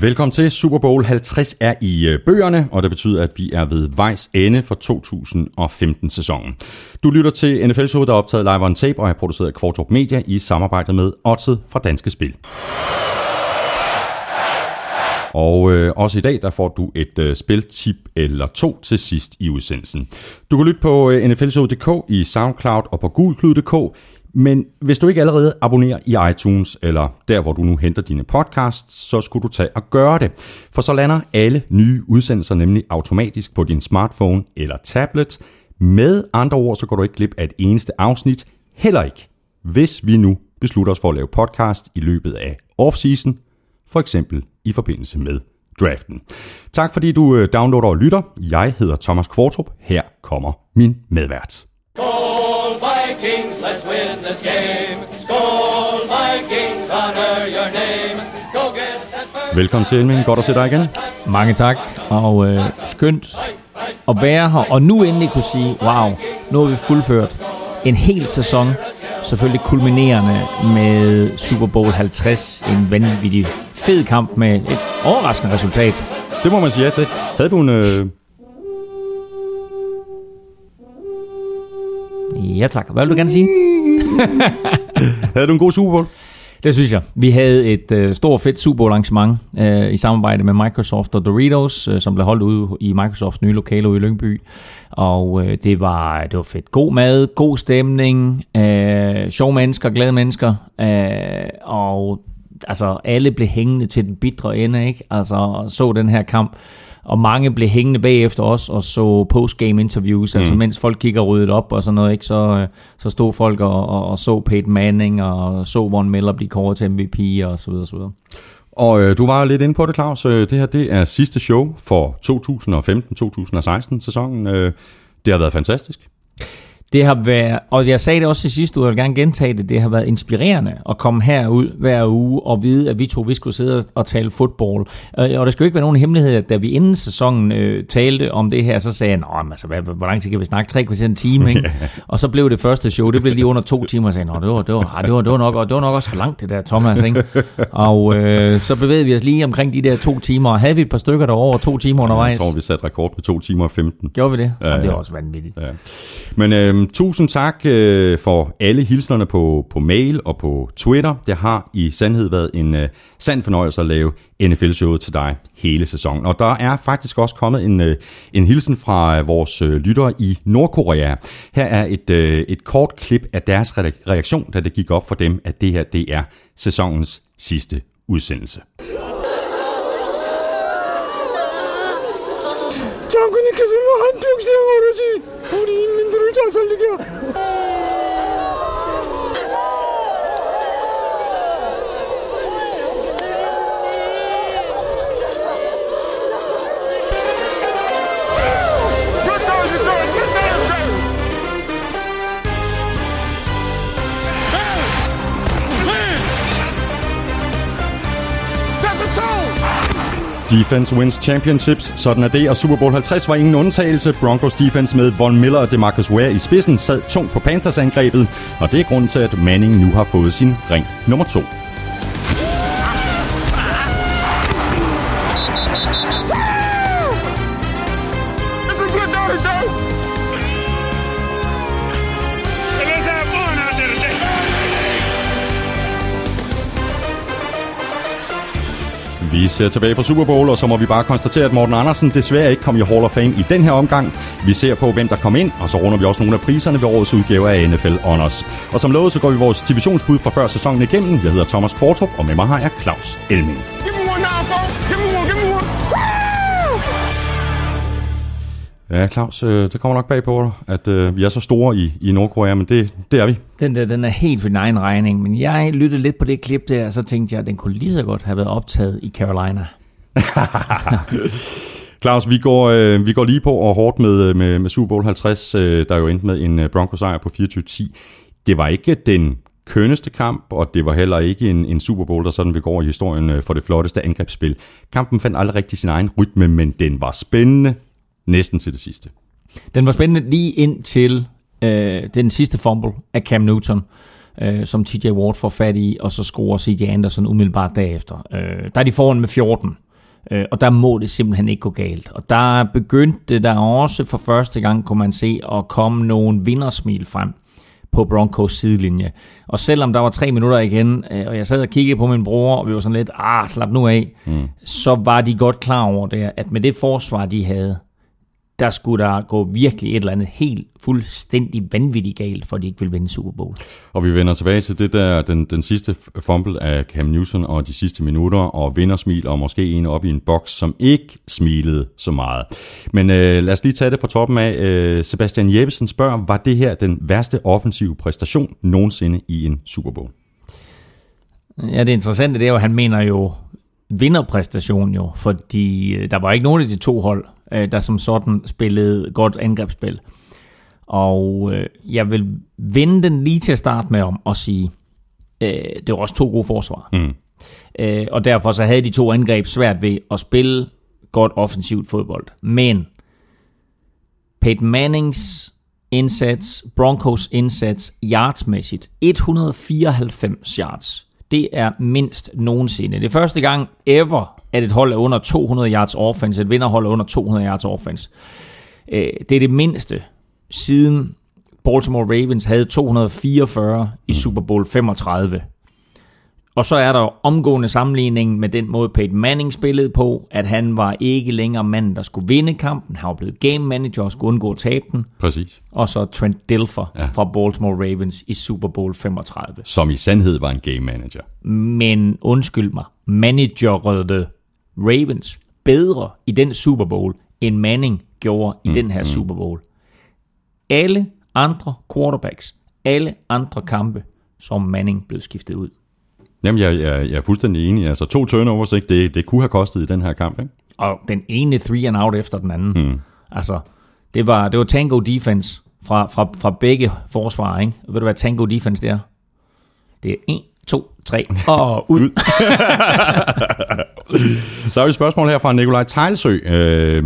Velkommen til. Super Bowl 50 er i øh, bøgerne, og det betyder, at vi er ved vejs ende for 2015-sæsonen. Du lytter til NFL Show, der er optaget live on tape og er produceret af Kvartrup Media i samarbejde med Odset fra Danske Spil. Og øh, også i dag, der får du et øh, spiltip eller to til sidst i udsendelsen. Du kan lytte på øh, nflshow.dk i SoundCloud og på gulklud.dk. Men hvis du ikke allerede abonnerer i iTunes, eller der hvor du nu henter dine podcasts, så skulle du tage og gøre det. For så lander alle nye udsendelser nemlig automatisk på din smartphone eller tablet. Med andre ord, så går du ikke glip af et eneste afsnit, heller ikke, hvis vi nu beslutter os for at lave podcast i løbet af off-season, for eksempel i forbindelse med draften. Tak fordi du øh, downloader og lytter. Jeg hedder Thomas Kvartrup. Her kommer min medvært. Oh! Vikings, let's win this game. Skål Vikings, honor your name. Go get that Velkommen til, Elming. Godt at se dig igen. Mange tak, og øh, skønt at være her, og nu endelig kunne sige, wow, nu har vi fuldført en hel sæson, selvfølgelig kulminerende med Super Bowl 50, en vanvittig fed kamp med et overraskende resultat. Det må man sige ja til. Havde du en... Øh... Ja tak, hvad vil du gerne sige? Havde du en god Super Bowl? Det synes jeg. Vi havde et øh, stort fedt Super Bowl arrangement øh, i samarbejde med Microsoft og Doritos, øh, som blev holdt ude i Microsofts nye lokale ude i Lyngby. Og øh, det, var, det var fedt. God mad, god stemning, øh, sjove mennesker, glade mennesker. Øh, og altså, alle blev hængende til den bitre ende, ikke? Altså, så den her kamp. Og mange blev hængende bagefter os og så postgame interviews, mm. altså mens folk kigger ryddet op og sådan noget, ikke? Så, øh, så stod folk og, og, og så Peyton Manning og så Von Miller blive kåret til MVP og så videre, så videre. Og øh, du var lidt inde på det, Claus. Øh, Det her det er sidste show for 2015-2016 sæsonen. Øh, det har været fantastisk. Det har været, og jeg sagde det også i sidste uge, jeg vil gerne gentage det, det har været inspirerende at komme herud hver uge og vide, at vi to vi skulle sidde og tale fodbold. Øh, Og det skal jo ikke være nogen hemmelighed, at da vi inden sæsonen øh, talte om det her, så sagde jeg, Nå, men altså, hvad, hvor lang tid kan vi snakke? Tre kvarter en time, ikke? og så blev det første show, det blev lige under to timer, og sagde, Nå, det var, det var, det var, det var, nok, og det var nok også for langt, det der, Thomas, ikke? Og øh, så bevægede vi os lige omkring de der to timer, og havde vi et par stykker der over to timer undervejs. Jeg tror, vi satte rekord med 2 timer og 15. Gjorde vi det? Ja, og det var også vanvittigt. Ja. Men øh, Øhm, tusind tak øh, for alle hilsnerne på, på mail og på Twitter. Det har i sandhed været en øh, sand fornøjelse at lave NFL-showet til dig hele sæsonen. Og der er faktisk også kommet en, øh, en hilsen fra øh, vores øh, lyttere i Nordkorea. Her er et, øh, et kort klip af deres reaktion, da det gik op for dem, at det her det er sæsonens sidste udsendelse. 장군님께서는 한평생 오로지 우리 인민들을 잘 살리게 Defense wins championships, sådan er det, og Super Bowl 50 var ingen undtagelse. Broncos defense med Von Miller og DeMarcus Ware i spidsen sad tungt på Panthers angrebet, og det er grunden til, at Manning nu har fået sin ring nummer 2. Vi ser tilbage på Super Bowl, og så må vi bare konstatere, at Morten Andersen desværre ikke kom i Hall of Fame i den her omgang. Vi ser på, hvem der kom ind, og så runder vi også nogle af priserne ved årets udgave af NFL Honors. Og som lovet, så går vi vores divisionsbud fra før sæsonen igennem. Jeg hedder Thomas Kvartrup, og med mig har jeg Claus Elming. Ja, Claus, øh, det kommer nok bag på dig, at øh, vi er så store i, i Nordkorea, men det, det er vi. Den der, den er helt for din egen regning, men jeg lyttede lidt på det klip der, og så tænkte jeg, at den kunne lige så godt have været optaget i Carolina. Claus, vi går, øh, vi går lige på og hårdt med, øh, med, med Super Bowl 50, øh, der jo endte med en øh, Broncos sejr på 24-10. Det var ikke den kønneste kamp, og det var heller ikke en, en Super Bowl, der sådan vil gå over i historien for det flotteste angrebsspil. Kampen fandt aldrig rigtig sin egen rytme, men den var spændende næsten til det sidste. Den var spændende lige ind til øh, den sidste fumble af Cam Newton, øh, som TJ Ward får fat i, og så scorer CJ Anderson umiddelbart derefter. Øh, der er de foran med 14. Øh, og der må det simpelthen ikke gå galt. Og der begyndte der også for første gang, kunne man se, at komme nogle vindersmil frem på Broncos sidelinje. Og selvom der var tre minutter igen, øh, og jeg sad og kiggede på min bror, og vi var sådan lidt, ah, slap nu af, mm. så var de godt klar over det, at med det forsvar, de havde, der skulle der gå virkelig et eller andet helt fuldstændig vanvittigt galt, for at de ikke ville vinde Super Bowl. Og vi vender tilbage til det der, den, den sidste fumble af Cam Newton og de sidste minutter, og vindersmil, og måske en op i en boks, som ikke smilede så meget. Men øh, lad os lige tage det fra toppen af. Øh, Sebastian Jeppesen spørger, var det her den værste offensive præstation nogensinde i en Super Bowl? Ja, det interessante det er jo, at han mener jo vinderpræstation jo, fordi øh, der var ikke nogen af de to hold, øh, der som sådan spillede godt angrebsspil. Og øh, jeg vil vende den lige til at starte med om og sige, det var også to gode forsvar. Mm. og derfor så havde de to angreb svært ved at spille godt offensivt fodbold. Men Peyton Mannings indsats, Broncos indsats, yardsmæssigt, 194 yards det er mindst nogensinde. Det er første gang ever, at et hold er under 200 yards offense, et vinderhold er under 200 yards offense. Øh, det er det mindste siden Baltimore Ravens havde 244 i Super Bowl 35. Og så er der omgående sammenligning med den måde Peyton Manning spillede på, at han var ikke længere manden, der skulle vinde kampen. Han var blevet game manager og skulle undgå at tabe den. Præcis. Og så Trent Dilfer ja. fra Baltimore Ravens i Super Bowl 35. Som i sandhed var en game manager. Men undskyld mig, managerede Ravens bedre i den Super Bowl, end Manning gjorde i mm, den her mm. Super Bowl. Alle andre quarterbacks, alle andre kampe, som Manning blev skiftet ud. Jamen, jeg, jeg, jeg er fuldstændig enig. Altså, to turnovers, ikke? Det, det kunne have kostet i den her kamp, ikke? Og den ene three and out efter den anden. Hmm. Altså, det var, det var tango defense fra, fra, fra begge forsvar, ikke? Ved du, hvad tango defense det er? Det er 1, 2, 3 og ud. Så har vi et spørgsmål her fra Nikolaj Tejlsø, øh,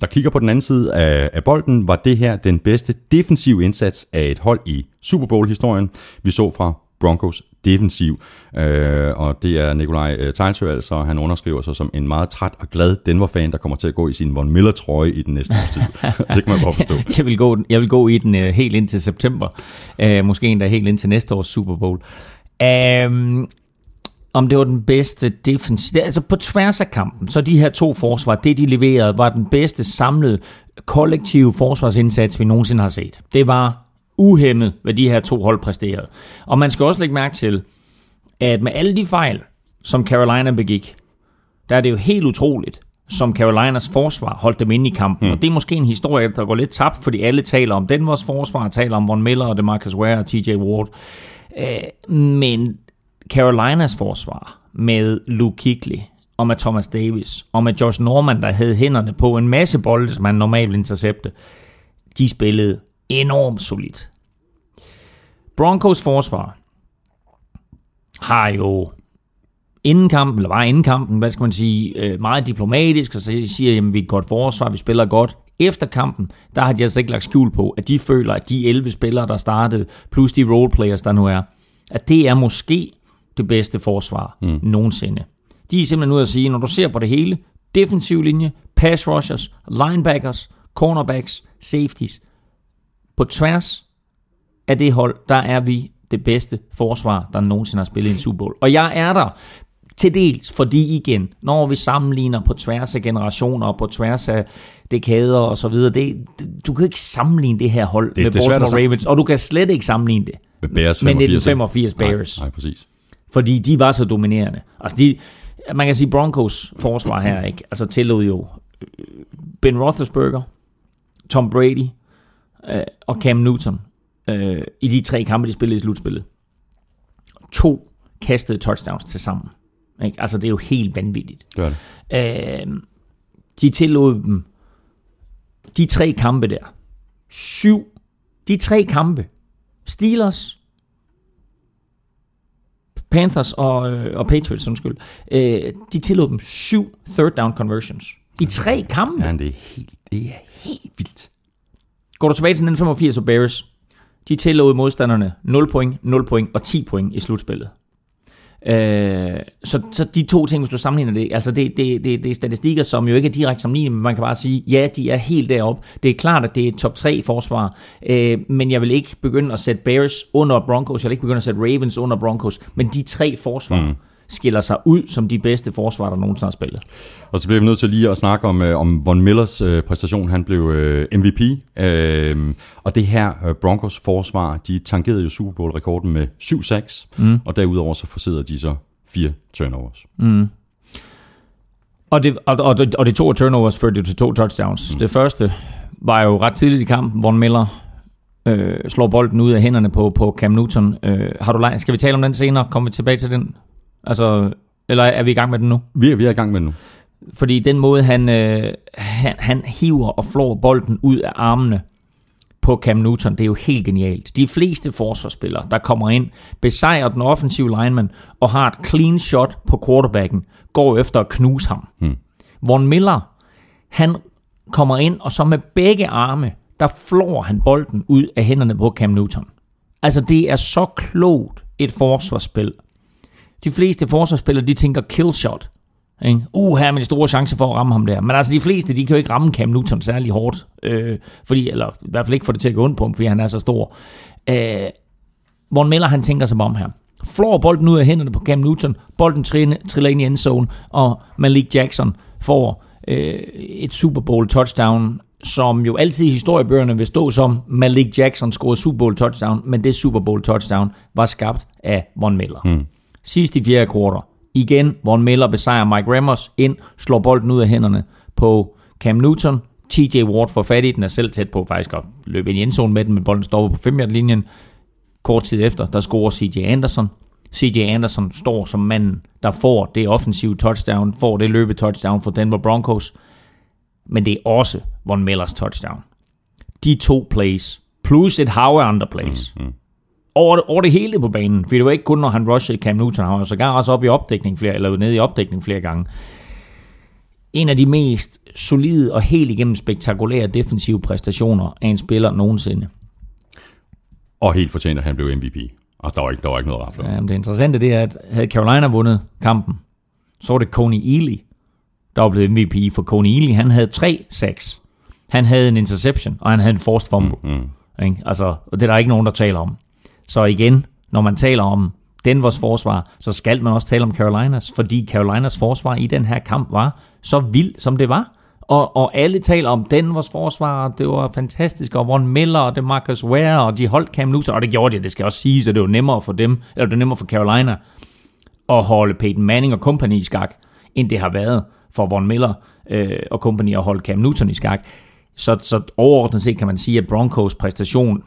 der kigger på den anden side af, af bolden. Var det her den bedste defensiv indsats af et hold i Super Bowl-historien, vi så fra Broncos defensiv. Øh, og det er Nikolaj øh, Tejlsø altså, han underskriver sig som en meget træt og glad Denver-fan, der kommer til at gå i sin Von Miller-trøje i den næste tid. det kan man godt forstå. jeg, vil gå, jeg vil gå i den uh, helt ind til september. Uh, måske endda helt ind til næste års Super Bowl. Uh, om det var den bedste defensiv. Altså på tværs af kampen, så de her to forsvar, det de leverede, var den bedste samlede kollektive forsvarsindsats, vi nogensinde har set. Det var uhemmet, hvad de her to hold præsterede. Og man skal også lægge mærke til, at med alle de fejl, som Carolina begik, der er det jo helt utroligt, som Carolinas forsvar holdt dem inde i kampen. Mm. Og det er måske en historie, der går lidt tabt, fordi alle taler om Denvers forsvar, taler om Von Miller og DeMarcus Ware og TJ Ward. Øh, men Carolinas forsvar med Luke Kuechly og med Thomas Davis og med Josh Norman, der havde hænderne på en masse bolde, som han normalt intercepte, de spillede enormt solidt. Broncos forsvar har jo inden kampen, eller var inden kampen, hvad skal man sige, øh, meget diplomatisk, og så siger, at vi er et godt forsvar, vi spiller godt. Efter kampen, der har de altså ikke lagt skjul på, at de føler, at de 11 spillere, der startede, plus de roleplayers, der nu er, at det er måske det bedste forsvar mm. nogensinde. De er simpelthen ude at sige, når du ser på det hele, defensiv linje, pass rushers, linebackers, cornerbacks, safeties, på tværs af det hold, der er vi det bedste forsvar, der nogensinde har spillet en Super Bowl. Og jeg er der til dels, fordi igen, når vi sammenligner på tværs af generationer og på tværs af dekader og så videre, det, du kan ikke sammenligne det her hold det, med det Baltimore Ravens, og du kan slet ikke sammenligne det med Bears 85. med 85 Bears. Nej, nej, præcis. Fordi de var så dominerende. Altså de, man kan sige Broncos forsvar her, ikke? Altså tillod jo øh, Ben Roethlisberger, Tom Brady, øh, og Cam Newton øh, i de tre kampe, de spillede i slutspillet. To kastede touchdowns til sammen. Ikke? Altså, det er jo helt vanvittigt. Gør det. Øh, de tillod dem de tre kampe der. Syv. De tre kampe. Steelers, Panthers og, øh, og Patriots, undskyld. Øh, de tillod dem syv third down conversions. I tre kampe. Ja, det er helt, det er helt vildt. Går du tilbage til 1985 og Bears, de tillod modstanderne 0 point, 0 point og 10 point i slutspillet. Øh, så, så de to ting, hvis du sammenligner det, altså det, det, det, det er statistikker, som jo ikke er direkte sammenlignet, men man kan bare sige, ja, de er helt deroppe. Det er klart, at det er et top 3 forsvar, øh, men jeg vil ikke begynde at sætte Bears under Broncos, jeg vil ikke begynde at sætte Ravens under Broncos, men de tre forsvar, mm skiller sig ud som de bedste forsvar, der nogensinde har spillet. Og så bliver vi nødt til lige at snakke om, øh, om Von Millers øh, præstation. Han blev øh, MVP, øh, og det her øh, Broncos forsvar, de tangerede jo Super Bowl-rekorden med 7-6, mm. og derudover så forsidder de så fire turnovers. Mm. Og, det, og, og, og de to turnovers førte til to touchdowns. Mm. Det første var jo ret tidligt i kampen, Von Miller øh, slår bolden ud af hænderne på, på Cam Newton. Øh, har du skal vi tale om den senere? Kommer vi tilbage til den? Altså, eller er vi i gang med den nu? Vi er, vi er i gang med den nu. Fordi den måde, han, øh, han, han hiver og flår bolden ud af armene på Cam Newton, det er jo helt genialt. De fleste forsvarsspillere, der kommer ind, besejrer den offensive lineman og har et clean shot på quarterbacken, går efter at knuse ham. Hmm. Von Miller, han kommer ind, og så med begge arme, der flår han bolden ud af hænderne på Cam Newton. Altså, det er så klogt et forsvarsspil, de fleste forsvarsspillere, de tænker kill shot. Ikke? Uh, her er min store chance for at ramme ham der. Men altså, de fleste, de kan jo ikke ramme Cam Newton særlig hårdt. Øh, fordi, eller i hvert fald ikke få det til at gå ondt på ham, fordi han er så stor. Øh, Von Miller, han tænker sig om her. Flår bolden ud af hænderne på Cam Newton. Bolden triller ind i endzone, og Malik Jackson får øh, et Super Bowl touchdown, som jo altid i historiebøgerne vil stå som Malik Jackson scorede Super Bowl touchdown, men det Super Bowl touchdown var skabt af Von Miller. Hmm. Sidst i fjerde kvartal. Igen, Von Miller besejrer Mike Ramos ind, slår bolden ud af hænderne på Cam Newton. TJ Ward får fat i den, er selv tæt på faktisk at løbe ind i endzone med den, men bolden stopper på 5 linjen Kort tid efter, der scorer CJ Anderson. CJ Anderson står som manden, der får det offensive touchdown, får det løbe touchdown for Denver Broncos. Men det er også Von Millers touchdown. De to plays, plus et hav af andre plays, mm, mm over, over det hele på banen. For det var ikke kun, når han rushede Cam Newton. Han var sågar også op i opdækning flere, eller nede i opdækning flere gange. En af de mest solide og helt igennem spektakulære defensive præstationer af en spiller nogensinde. Og helt fortjent, at han blev MVP. Altså, der var ikke, der var ikke noget rafler. Ja, det interessante det er, at havde Carolina vundet kampen, så var det Coney Ely, der var blevet MVP. For Coney Ely, han havde tre sacks. Han havde en interception, og han havde en forced fumble. Mm, mm. Altså, og det er der ikke nogen, der taler om. Så igen, når man taler om Denvers forsvar, så skal man også tale om Carolinas, fordi Carolinas forsvar i den her kamp var så vild, som det var. Og, og alle taler om Denvers forsvar, det var fantastisk, og Von Miller, og det Marcus Ware, og de holdt Cam Newton, og det gjorde de, det skal også siges, at det var nemmere for dem, eller det var nemmere for Carolina, at holde Peyton Manning og company i skak, end det har været for Von Miller øh, og company at holde Cam Newton i skak. Så, så overordnet set kan man sige, at Broncos præstation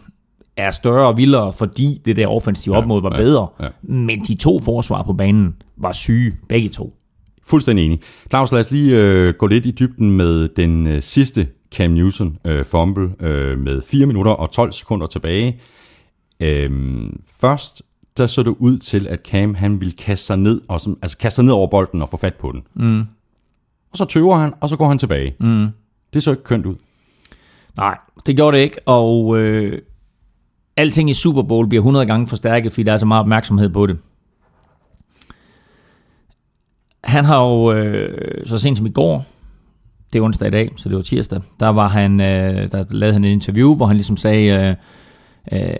er større og vildere, fordi det der offensive opmod var ja, bedre. Ja. Men de to forsvar på banen var syge, begge to. Fuldstændig enig. Claus, lad os lige øh, gå lidt i dybden med den øh, sidste Cam Newton øh, fumble øh, med 4 minutter og 12 sekunder tilbage. Øh, først der så det ud til, at Cam han ville kaste sig ned, og som, altså kaste sig ned over bolden og få fat på den. Mm. Og så tøver han, og så går han tilbage. Mm. Det så ikke kønt ud. Nej, det gjorde det ikke, og øh, alting i Super Bowl bliver 100 gange forstærket, fordi der er så meget opmærksomhed på det. Han har jo øh, så sent som i går, det er onsdag i dag, så det var tirsdag, der var han, øh, der lavede han et interview, hvor han ligesom sagde, øh, øh,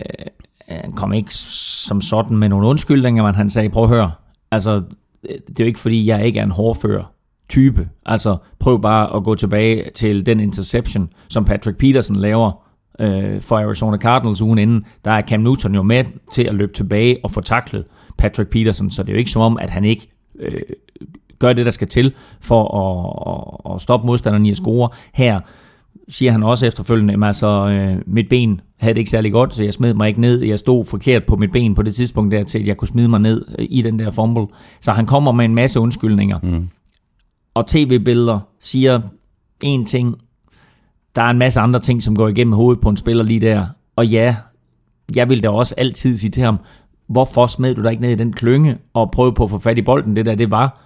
han kom ikke som sådan med nogle undskyldninger, men han sagde, prøv at høre, altså, det er jo ikke fordi, jeg ikke er en hårdfører type. Altså, prøv bare at gå tilbage til den interception, som Patrick Peterson laver øh, for Arizona Cardinals ugen inden, der er Cam Newton jo med til at løbe tilbage og få taklet Patrick Peterson, så det er jo ikke som om, at han ikke øh, gør det, der skal til for at, at, at stoppe modstanderen i at score. Her siger han også efterfølgende, at altså, øh, mit ben havde det ikke særlig godt, så jeg smed mig ikke ned. Jeg stod forkert på mit ben på det tidspunkt der til, at jeg kunne smide mig ned øh, i den der fumble. Så han kommer med en masse undskyldninger. Mm. Og tv-billeder siger en ting, der er en masse andre ting, som går igennem hovedet på en spiller lige der. Og ja, jeg vil da også altid sige til ham, hvorfor smed du dig ikke ned i den klynge og prøve på at få fat i bolden? Det der, det var,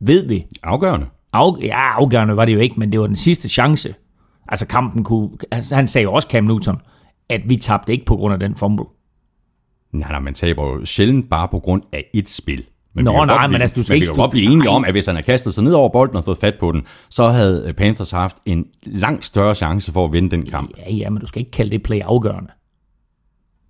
ved vi. Afgørende. Af, ja, afgørende var det jo ikke, men det var den sidste chance. Altså kampen kunne, altså, han sagde jo også Cam Newton, at vi tabte ikke på grund af den fumble. Nej, nej, man taber jo sjældent bare på grund af et spil. Men Nå, vi nej, godt men altså, du skal men ikke vi kan godt blive enige om, at hvis han havde kastet sig ned over bolden og fået fat på den, så havde øh, Panthers haft en langt større chance for at vinde den kamp. Ja, ja, men du skal ikke kalde det play afgørende.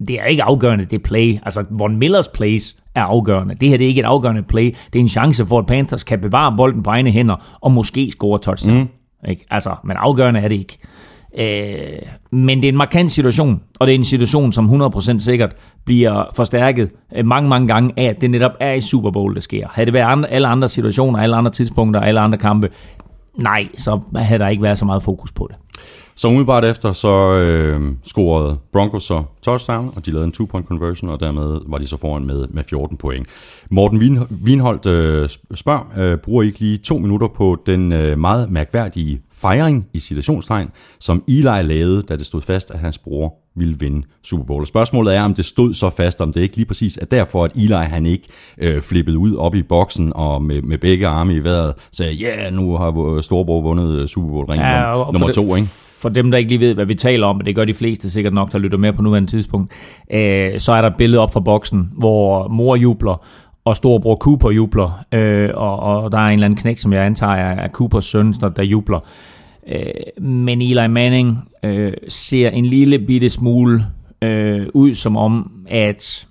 Det er ikke afgørende, det play. Altså, Von Millers plays er afgørende. Det her det er ikke et afgørende play. Det er en chance for, at Panthers kan bevare bolden på egne hænder og måske score touchdown. Mm. Ikke? Altså, men afgørende er det ikke. Øh, men det er en markant situation, og det er en situation, som 100% sikkert bliver forstærket øh, mange, mange gange af, at det netop er i Super Bowl, det sker. Havde det været andre, alle andre situationer, alle andre tidspunkter, alle andre kampe, nej, så havde der ikke været så meget fokus på det. Så umiddelbart efter, så øh, scorede Broncos så touchdown, og de lavede en two-point conversion, og dermed var de så foran med, med 14 point. Morten Wien, Wienholdt øh, spørger, øh, bruger I ikke lige to minutter på den øh, meget mærkværdige fejring i situationstegn, som Eli lavede, da det stod fast, at hans bror ville vinde Super Bowl. Og spørgsmålet er, om det stod så fast, om det ikke lige præcis er derfor, at Eli han ikke øh, flippede ud op i boksen og med, med begge arme i vejret sagde, ja, yeah, nu har storebror vundet øh, Super Bowl ring ja, nummer det- to, ikke? For dem, der ikke lige ved, hvad vi taler om, og det gør de fleste sikkert nok, der lytter med på nuværende tidspunkt, øh, så er der et billede op fra boksen, hvor mor jubler, og storebror Cooper jubler, øh, og, og der er en eller anden knæk, som jeg antager er, Coopers søn, der, der jubler. Øh, men Eli Manning øh, ser en lille bitte smule øh, ud som om, at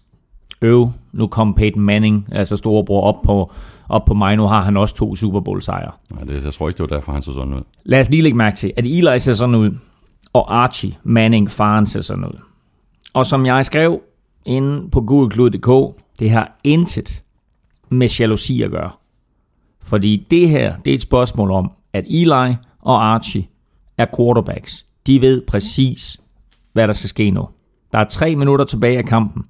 øv, nu kom Peyton Manning, altså storebror, op på, op på mig. Nu har han også to Super Bowl sejre. Nej, det, jeg tror ikke, det var derfor, han så sådan ud. Lad os lige lægge mærke til, at Eli ser sådan ud, og Archie Manning, faren, ser sådan ud. Og som jeg skrev inde på googleklud.dk, det har intet med jalousi at gøre. Fordi det her, det er et spørgsmål om, at Eli og Archie er quarterbacks. De ved præcis, hvad der skal ske nu. Der er tre minutter tilbage af kampen.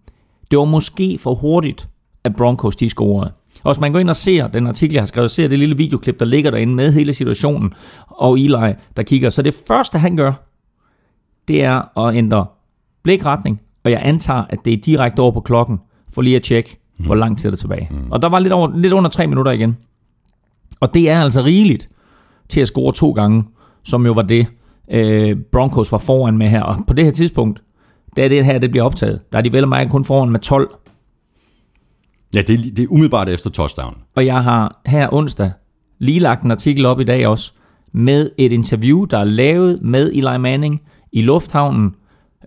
Det var måske for hurtigt, at Broncos de scorede. Og hvis man går ind og ser den artikel, jeg har skrevet, ser det lille videoklip, der ligger derinde med hele situationen, og Eli, der kigger. Så det første, han gør, det er at ændre blikretning, og jeg antager, at det er direkte over på klokken, for lige at tjekke, mm. hvor lang tid er der tilbage. Mm. Og der var lidt, over, lidt under tre minutter igen. Og det er altså rigeligt til at score to gange, som jo var det, øh, Broncos var foran med her. Og på det her tidspunkt, da det her det bliver optaget, der er de vel og kun foran med 12. Ja, det, er- det er umiddelbart efter touchdown. Og jeg har her onsdag lige lagt en artikel op i dag også, med et interview, der er lavet med Eli Manning i lufthavnen,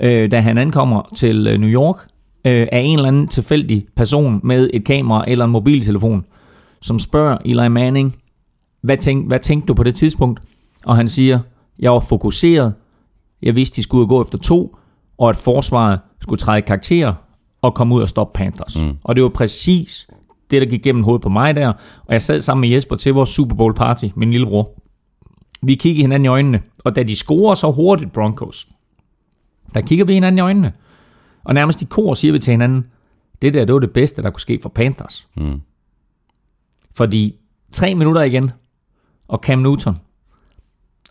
øh, da han ankommer til øh, New York, øh, af en eller anden tilfældig person med et kamera eller en mobiltelefon, som spørger Eli Manning, hvad, tænk, hvad tænkte du på det tidspunkt? Og han siger, jeg var fokuseret, jeg vidste, de skulle gå efter to, og at forsvaret skulle træde karakterer, og komme ud og stoppe Panthers. Mm. Og det var præcis det, der gik gennem hovedet på mig der. Og jeg sad sammen med Jesper til vores Super Bowl party, min lillebror. Vi kiggede hinanden i øjnene, og da de scorer så hurtigt Broncos, der kigger vi hinanden i øjnene. Og nærmest i kor siger vi til hinanden, det der, det var det bedste, der kunne ske for Panthers. Mm. Fordi tre minutter igen, og Cam Newton,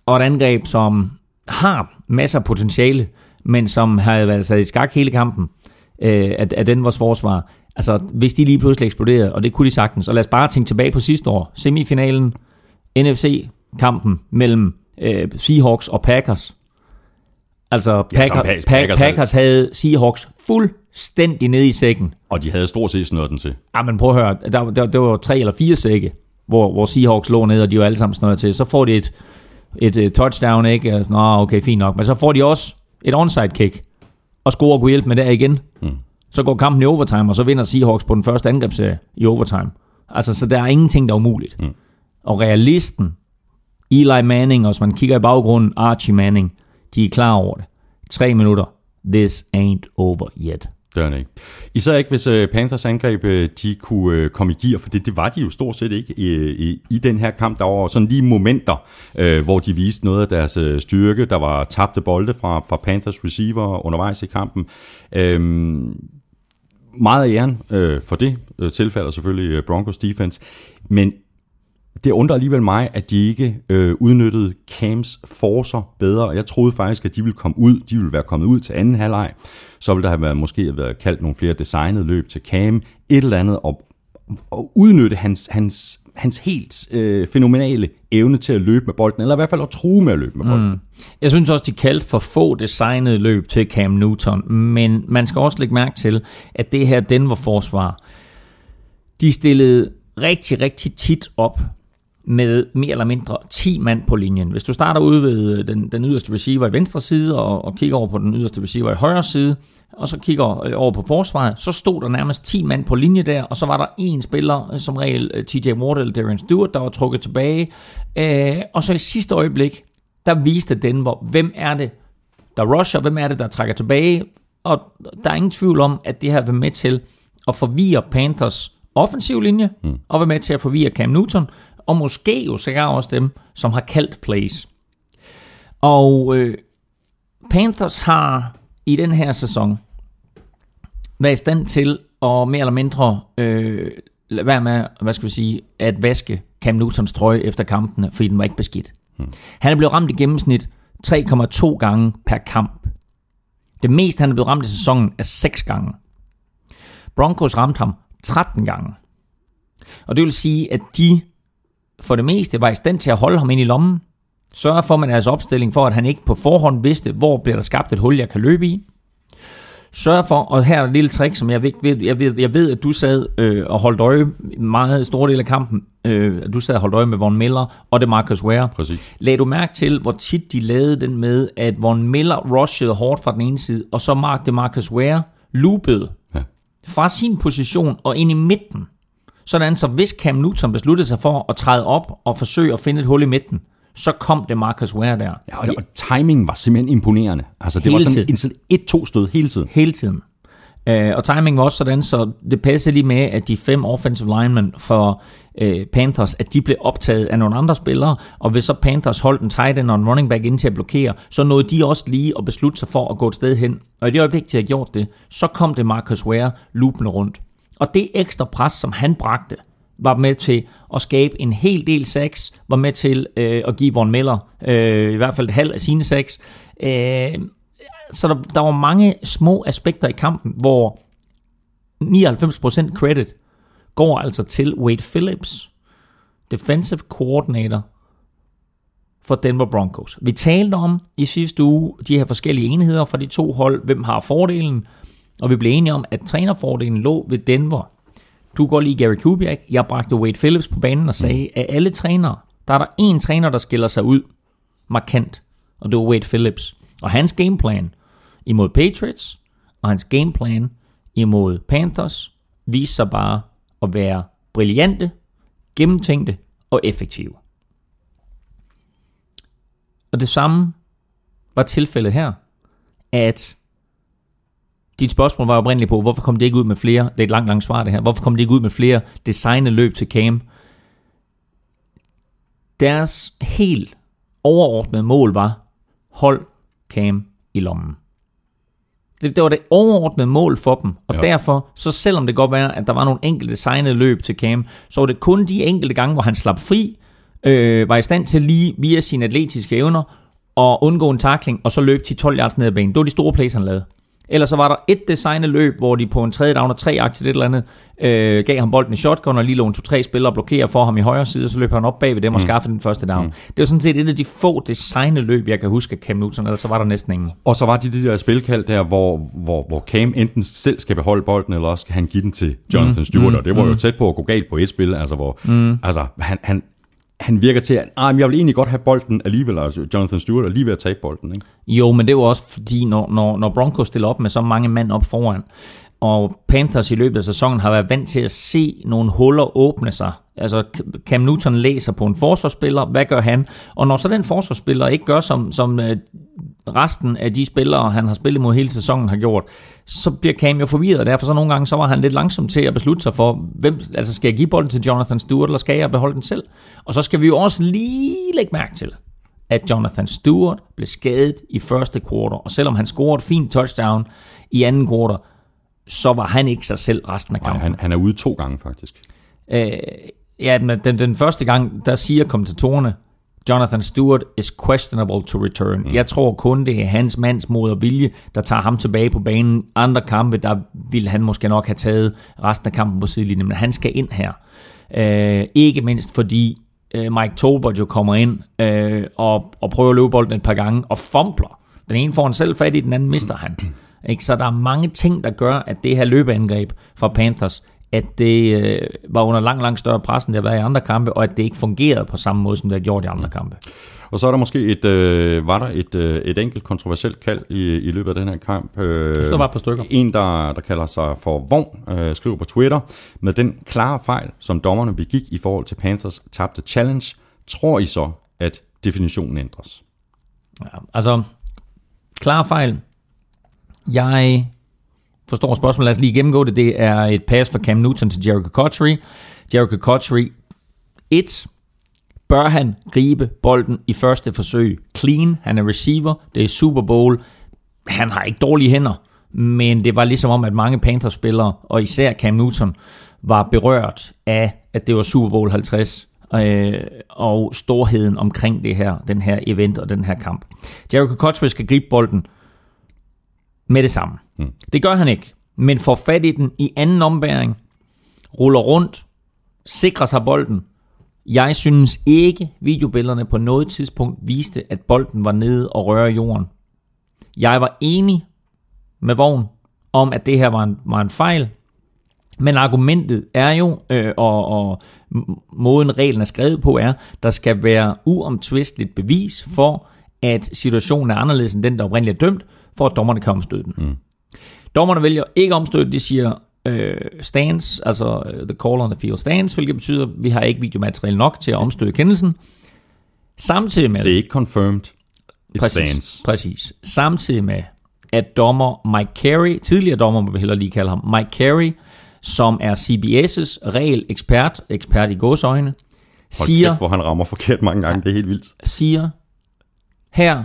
og et angreb, som har masser af potentiale, men som har været sat i skak hele kampen øh, af, af den vores forsvar. Altså, hvis de lige pludselig eksploderede, og det kunne de sagtens, og lad os bare tænke tilbage på sidste år, semifinalen, NFC-kampen mellem øh, Seahawks og Packers. Altså, Packer, ja, Packers Packers, havde- Packers havde Seahawks fuldstændig nede i sækken. Og de havde stort set den til. Ja, men prøv at høre, der, der, der var tre eller fire sække, hvor, hvor Seahawks lå nede, og de var alle sammen snøret til. Så får de et, et, et touchdown, ikke? Nå, okay, fint nok. Men så får de også et onside kick, og scorer og kunne hjælpe med der igen. Mm. Så går kampen i overtime, og så vinder Seahawks på den første angrebsserie i overtime. Altså, så der er ingenting, der er umuligt. Mm. Og realisten, Eli Manning, og hvis man kigger i baggrunden, Archie Manning, de er klar over det. Tre minutter. This ain't over yet. Det er det ikke. Især ikke, hvis øh, Panthers angreb øh, de kunne øh, komme i gear, for det, det var de jo stort set ikke i, i, i den her kamp. Der var sådan lige momenter, øh, hvor de viste noget af deres styrke. Der var tabte bolde fra, fra Panthers receiver undervejs i kampen. Um, meget af æren øh, for det tilfælde tilfælder selvfølgelig Broncos defense, men det undrer alligevel mig, at de ikke øh, udnyttede Cams forser bedre. Jeg troede faktisk, at de ville komme ud, de ville være kommet ud til anden halvleg. Så ville der have været, måske have været kaldt nogle flere designede løb til Cam, et eller andet, og, og udnytte hans, hans, hans helt øh, fænomenale evne til at løbe med bolden, eller i hvert fald at true med at løbe med bolden. Mm. Jeg synes også, de kaldte for få designede løb til Cam Newton, men man skal også lægge mærke til, at det her Denver-forsvar, De stillede rigtig, rigtig tit op med mere eller mindre 10 mand på linjen. Hvis du starter ude ved den, den yderste receiver i venstre side, og, og kigger over på den yderste receiver i højre side, og så kigger øh, over på forsvaret, så stod der nærmest 10 mand på linje der, og så var der en spiller, øh, som regel øh, TJ Ward eller Darren Stewart, der var trukket tilbage. Øh, og så i sidste øjeblik, der viste Denver, hvem er det, der rusher, hvem er det, der trækker tilbage, og der er ingen tvivl om, at det her vil med til at forvirre Panthers offensiv linje, mm. og vil med til at forvirre Cam Newton, og måske jo sikkert også dem, som har kaldt plays. Og øh, Panthers har i den her sæson været i stand til at mere eller mindre øh, lade være med, hvad skal vi sige, at vaske Cam Newtons trøje efter kampene, fordi den var ikke beskidt. Hmm. Han er blevet ramt i gennemsnit 3,2 gange per kamp. Det meste, han er blevet ramt i sæsonen, er 6 gange. Broncos ramte ham 13 gange. Og det vil sige, at de for det meste var i stand til at holde ham ind i lommen, sørge for med deres opstilling for, at han ikke på forhånd vidste, hvor bliver der skabt et hul, jeg kan løbe i. Sørg for, og her er et lille trick, som jeg ved, jeg ved, jeg ved at du sad øh, og holdt øje meget store del af kampen. Øh, du sad og holdt øje med Von Miller og det Marcus Ware. Præcis. Lagde du mærke til, hvor tit de lavede den med, at Von Miller rushede hårdt fra den ene side, og så Mark det Marcus Ware loopede Ja. fra sin position og ind i midten. Sådan så hvis Cam Newton besluttede sig for at træde op og forsøge at finde et hul i midten, så kom det Marcus Ware der. Ja, og, og timingen var simpelthen imponerende. Altså, det Hele var sådan tiden. en sådan et-to stød hele tiden. hele tiden. Øh, og timing var også sådan, så det passede lige med, at de fem offensive linemen for øh, Panthers, at de blev optaget af nogle andre spillere, og hvis så Panthers holdt en tight end og en running back ind til at blokere, så nåede de også lige at beslutte sig for at gå et sted hen. Og i det øjeblik, de havde gjort det, så kom det Marcus Ware loopende rundt. Og det ekstra pres, som han bragte, var med til at skabe en hel del sacks, var med til øh, at give Von Miller øh, i hvert fald et halv af sine sacks. Øh, så der, der var mange små aspekter i kampen, hvor 99% credit går altså til Wade Phillips, defensive coordinator for Denver Broncos. Vi talte om i sidste uge de her forskellige enheder fra de to hold, hvem har fordelen, og vi blev enige om, at trænerfordelen lå ved Denver. Du går lige Gary Kubiak, jeg bragte Wade Phillips på banen og sagde, at alle trænere, der er der en træner, der skiller sig ud markant, og det var Wade Phillips. Og hans gameplan imod Patriots, og hans gameplan imod Panthers, viste sig bare at være brillante, gennemtænkte og effektive. Og det samme var tilfældet her, at dit spørgsmål var oprindeligt på, hvorfor kom det ikke ud med flere, det er et langt, langt svar det her, hvorfor kom det ikke ud med flere designede løb til Cam? Deres helt overordnede mål var, hold Cam i lommen. Det, det var det overordnede mål for dem, og Ja. derfor, så selvom det godt være, at der var nogle enkelte designede løb til Cam, så var det kun de enkelte gange, hvor han slap fri, øh, var i stand til lige via sine atletiske evner at undgå en takling, og så løb 10-12 yards ned ad banen. Det var de store plays, han lavede. Ellers så var der et designet løb, hvor de på en tredje down og tre aktier et eller andet, øh, gav ham bolden i shotgun, og lige lå en to-tre spillere og blokerer for ham i højre side, og så løb han op bag ved dem og skaffede den første down. Mm. Det var sådan set et af de få designet løb, jeg kan huske af Cam Newton, ellers så var der næsten ingen. Og så var de de der spilkald der, hvor, hvor, hvor Cam enten selv skal beholde bolden, eller også skal han give den til Jonathan mm, Stewart, og det var jo tæt på at gå galt på et spil, altså hvor mm. altså, han, han, han virker til, at ah, jeg vil egentlig godt have bolden alligevel, altså Jonathan Stewart er lige ved at tabe bolden, ikke? Jo, men det er jo også fordi, når, når, når Broncos stiller op med så mange mand op foran, og Panthers i løbet af sæsonen har været vant til at se nogle huller åbne sig. Altså Cam Newton læser på en forsvarsspiller, hvad gør han? Og når så den forsvarsspiller ikke gør, som, som øh, resten af de spillere, han har spillet mod hele sæsonen, har gjort, så bliver Cam jo forvirret, og derfor så nogle gange, så var han lidt langsom til at beslutte sig for, hvem, altså skal jeg give bolden til Jonathan Stewart, eller skal jeg beholde den selv? Og så skal vi jo også lige lægge mærke til, at Jonathan Stewart blev skadet i første kvartal, og selvom han scorede et fint touchdown i anden kvartal, så var han ikke sig selv resten af Nej, kampen. han, han er ude to gange faktisk. Øh, ja, men den, den første gang, der siger kommentatorerne, Jonathan Stewart is questionable to return. Mm. Jeg tror kun, det er hans mands mod og vilje, der tager ham tilbage på banen. Andre kampe, der ville han måske nok have taget resten af kampen på sidelinjen, men han skal ind her. Øh, ikke mindst fordi øh, Mike Tolbert jo kommer ind øh, og, og prøver at løbe bolden et par gange og fumbler. Den ene får han selv fat i, den anden mister han. Ikke? Så der er mange ting, der gør, at det her løbeangreb fra Panthers at det øh, var under langt, langt større pres, end det har været i andre kampe, og at det ikke fungerede på samme måde, som det har gjort i andre kampe. Og så er der måske et, øh, var der et, øh, et enkelt kontroversielt kald i, i løbet af den her kamp. Øh, der var par stykker. En, der, der kalder sig for Vogn, øh, skriver på Twitter, med den klare fejl, som dommerne begik i forhold til Panthers tabte challenge, tror I så, at definitionen ændres? Ja, altså, klar fejl. Jeg forstår spørgsmålet. Lad os lige gennemgå det. Det er et pass fra Cam Newton til Jericho Cotchery. Jericho Cotchery 1. Bør han gribe bolden i første forsøg? Clean. Han er receiver. Det er Super Bowl. Han har ikke dårlige hænder. Men det var ligesom om, at mange Panthers-spillere, og især Cam Newton, var berørt af, at det var Super Bowl 50 øh, og storheden omkring det her, den her event og den her kamp. Jericho Cotchery skal gribe bolden med det samme. Mm. Det gør han ikke, men får fat i den i anden ombæring, ruller rundt, sikrer sig bolden. Jeg synes ikke, videobillederne på noget tidspunkt viste, at bolden var nede og røre jorden. Jeg var enig med Vogn om, at det her var en, var en fejl, men argumentet er jo, øh, og, og måden reglen er skrevet på, er, der skal være uomtvisteligt bevis for, at situationen er anderledes end den, der oprindeligt er dømt, for at dommerne kan omstøde den. Mm. Dommerne vælger ikke omstøde, de siger øh, stands, altså uh, the call on the field stands, hvilket betyder, at vi har ikke videomateriale nok til at omstøde kendelsen. Samtidig med... Det er ikke confirmed. It præcis, stands. præcis. Samtidig med, at dommer Mike Carey, tidligere dommer må vi hellere lige kalde ham, Mike Carey, som er CBS' regel-ekspert, ekspert i gåsøjne, Hold siger, kæft, hvor han rammer forkert mange gange. Det er helt vildt. siger, her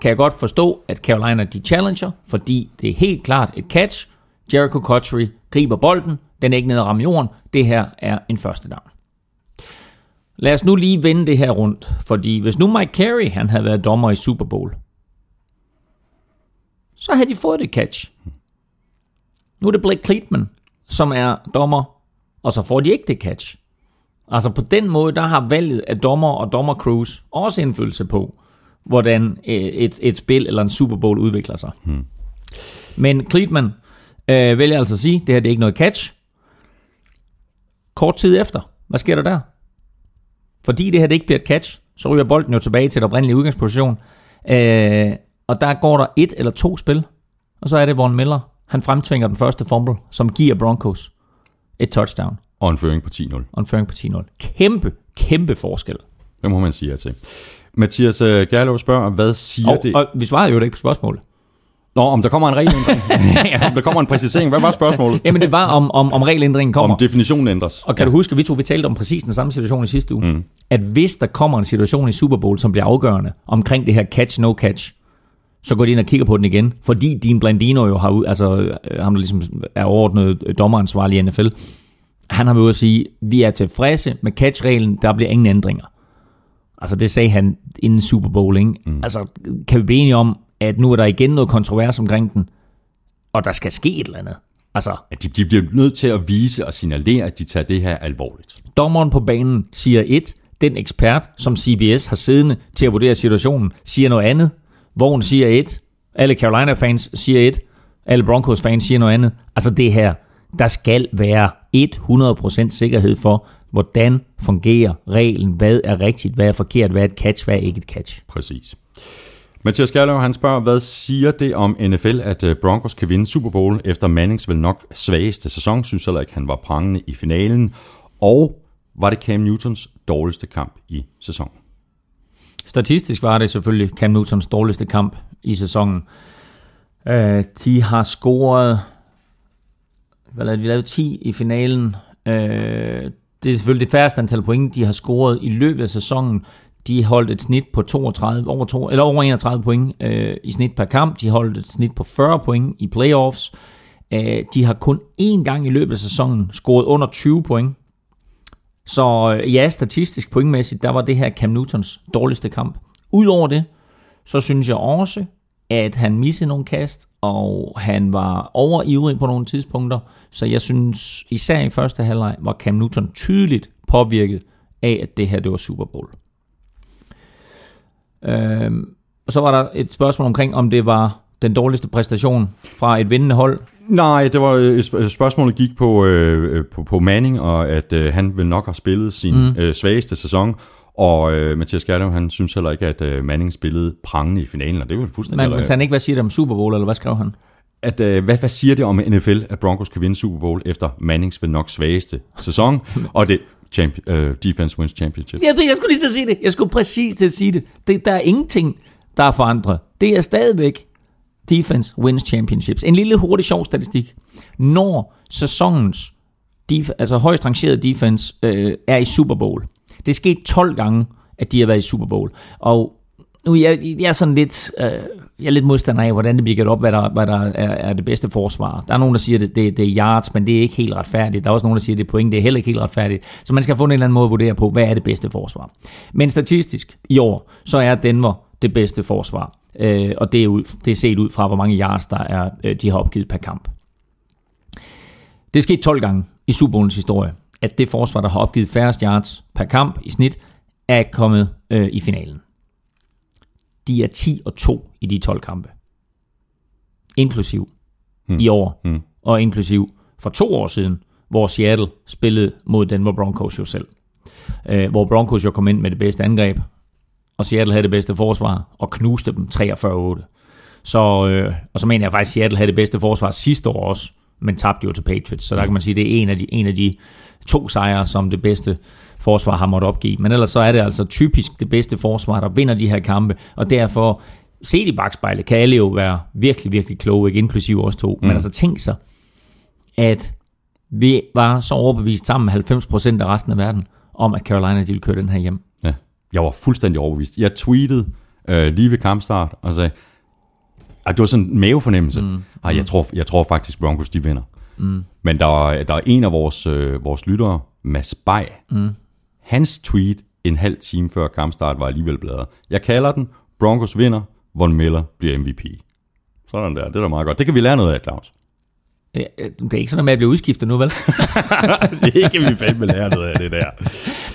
kan jeg godt forstå, at Carolina de challenger, fordi det er helt klart et catch. Jericho Cotchery griber bolden, den er ikke nede og ramme jorden. Det her er en første down. Lad os nu lige vende det her rundt, fordi hvis nu Mike Carey han havde været dommer i Super Bowl, så havde de fået det catch. Nu er det Blake Cleatman, som er dommer, og så får de ikke det catch. Altså på den måde, der har valget af dommer og dommercrews også indflydelse på, hvordan øh, et, et spil eller en Super Bowl udvikler sig. Hmm. Men Cleatman øh, vælger altså at sige, det her det er ikke noget catch. Kort tid efter, hvad sker der der? Fordi det her det ikke bliver et catch, så ryger bolden jo tilbage til den oprindelige udgangsposition. Øh, og der går der et eller to spil, og så er det Von Miller. Han fremtvinger den første fumble, som giver Broncos et touchdown Og en føring på 10-0. og en føring på 10-0. Kæmpe, kæmpe forskel. Det må man sige ja til. Mathias øh, Gerlov spørger, hvad siger Og, det? og vi svarede jo ikke på spørgsmålet. Nå, om der kommer en regelændring. ja, om der kommer en præcisering. Hvad var spørgsmålet? Jamen det var, om, om, om regelændringen kommer. Om definitionen ændres. Og kan du huske, at vi to vi talte om præcis den samme situation i sidste uge? Mm. At hvis der kommer en situation i Super Bowl, som bliver afgørende omkring det her catch, no catch, så går de ind og kigger på den igen. Fordi Dean Blandino jo har, ud- altså øh, ham der ligesom er overordnet øh, dommeransvarlig i NFL, han har været ude at sige, vi er tilfredse med catch-reglen, der bliver ingen ændringer. Altså det sagde han inden Super Bowl, ikke? Mm. Altså kan vi blive enige om, at nu er der igen noget kontrovers omkring den, og der skal ske et eller andet. Altså, At de, de bliver nødt til at vise og signalere, at de tager det her alvorligt. Dommeren på banen siger et, den ekspert, som CBS har siddende til at vurdere situationen, siger noget andet. Vogn siger et, alle Carolina-fans siger et, alle Broncos-fans siger noget andet. Altså det her, der skal være 100% sikkerhed for, hvordan fungerer reglen, hvad er rigtigt, hvad er forkert, hvad er et catch, hvad er ikke et catch. Præcis. Mathias Gerlov, han spørger, hvad siger det om NFL, at øh, Broncos kan vinde Super Bowl efter Mannings vel nok svageste sæson? Synes heller ikke, han var prangende i finalen. Og var det Cam Newtons dårligste kamp i sæsonen? Statistisk var det selvfølgelig Cam Newtons dårligste kamp i sæsonen. Øh, de har scoret, hvad lavede de? De lavede 10 i finalen. Øh, det er selvfølgelig det færreste antal point, de har scoret i løbet af sæsonen. De holdt et snit på 32, over, to, eller over 31 point øh, i snit per kamp. De holdt et snit på 40 point i playoffs. Øh, de har kun én gang i løbet af sæsonen scoret under 20 point. Så øh, ja, statistisk pointmæssigt, der var det her Cam Newtons dårligste kamp. Udover det, så synes jeg også, at han missede nogle kast, og han var overivrig på nogle tidspunkter. Så jeg synes, især i første halvleg, var Cam Newton tydeligt påvirket af, at det her det var Super Bowl. Øhm, og så var der et spørgsmål omkring, om det var den dårligste præstation fra et vindende hold. Nej, det var øh, sp- spørgsmålet gik på, øh, på, på Manning, og at øh, han vil nok have spillet sin mm. øh, svageste sæson. Og øh, Mathias Gerdau, han synes heller ikke, at øh, Manning spillede prangende i finalen, og det var fuldstændig... Men, men han ikke, hvad siger det om Super Bowl, eller hvad skrev han? at, øh, hvad, hvad siger det om NFL, at Broncos kan vinde Super Bowl efter Mannings vel nok svageste sæson, og det champion, øh, defense wins championship. Jeg, jeg skulle lige så sige det. Jeg skulle præcis til at sige det. det. Der er ingenting, der er forandret. Det er stadigvæk defense wins championships. En lille hurtig sjov statistik. Når sæsonens def- altså højst rangerede defense øh, er i Super Bowl. Det er sket 12 gange, at de har været i Super Bowl. Og nu jeg, jeg er sådan lidt, øh, jeg er lidt modstander af, hvordan det bliver gjort op, hvad der, hvad der er, er det bedste forsvar. Der er nogen, der siger, at det, det, det er yards, men det er ikke helt retfærdigt. Der er også nogen, der siger, at det er point, det er heller ikke helt retfærdigt. Så man skal få en eller anden måde at vurdere på, hvad er det bedste forsvar. Men statistisk i år, så er Denver det bedste forsvar. Øh, og det er, ud, det er set ud fra, hvor mange yards, der er, øh, de har opgivet per kamp. Det er sket 12 gange i Super Bowls historie, at det forsvar, der har opgivet færrest yards per kamp i snit, er kommet øh, i finalen. De er 10 og 2 i de 12 kampe. Inklusiv hmm. i år, hmm. og inklusiv for to år siden, hvor Seattle spillede mod Denver Broncos jo selv. Øh, hvor Broncos jo kom ind med det bedste angreb, og Seattle havde det bedste forsvar, og knuste dem 43-8. Så, øh, og så mener jeg faktisk, at Seattle havde det bedste forsvar sidste år også, men tabte jo til Patriots. Så der kan man sige, at det er en af de, en af de to sejre, som det bedste forsvar har måttet opgive. Men ellers så er det altså typisk det bedste forsvar, der vinder de her kampe, og derfor, set i bagspejlet, kan alle jo være virkelig, virkelig kloge, ikke inklusive os to. Mm. Men altså tænk sig, at vi var så overbevist sammen med 90% af resten af verden, om at Carolina de ville køre den her hjem. Ja, jeg var fuldstændig overbevist. Jeg tweetede øh, lige ved kampstart og sagde, at det var sådan en mavefornemmelse. Mm. Ej, jeg, tror, jeg tror faktisk, Broncos de vinder. Mm. Men der er, der er en af vores, øh, vores lyttere, Mads Bay, mm. hans tweet en halv time før kampstart var alligevel bladret. Jeg kalder den, Broncos vinder, Von Miller bliver MVP. Sådan der, det er da meget godt. Det kan vi lære noget af, Claus. Ja, Det er ikke sådan, at jeg bliver udskiftet nu, vel? det kan vi fandme lære noget af det der.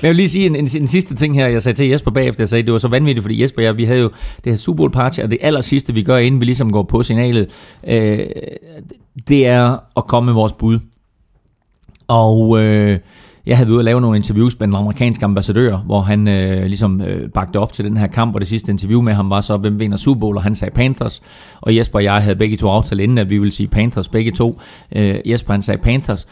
Men jeg vil lige sige en, en, en sidste ting her, jeg sagde til Jesper bagefter, jeg sagde, det var så vanvittigt, fordi Jesper og jeg, vi havde jo det her Super Bowl party, og det aller sidste, vi gør, inden vi ligesom går på signalet, øh, det er at komme med vores bud. Og øh, jeg havde været ude at lave nogle interviews med den amerikanske ambassadør, hvor han øh, ligesom øh, bagte op til den her kamp, og det sidste interview med ham var så, hvem vinder Super Bowl, og han sagde Panthers, og Jesper og jeg havde begge to aftalt inden, at vi ville sige Panthers begge to. Øh, Jesper han sagde Panthers,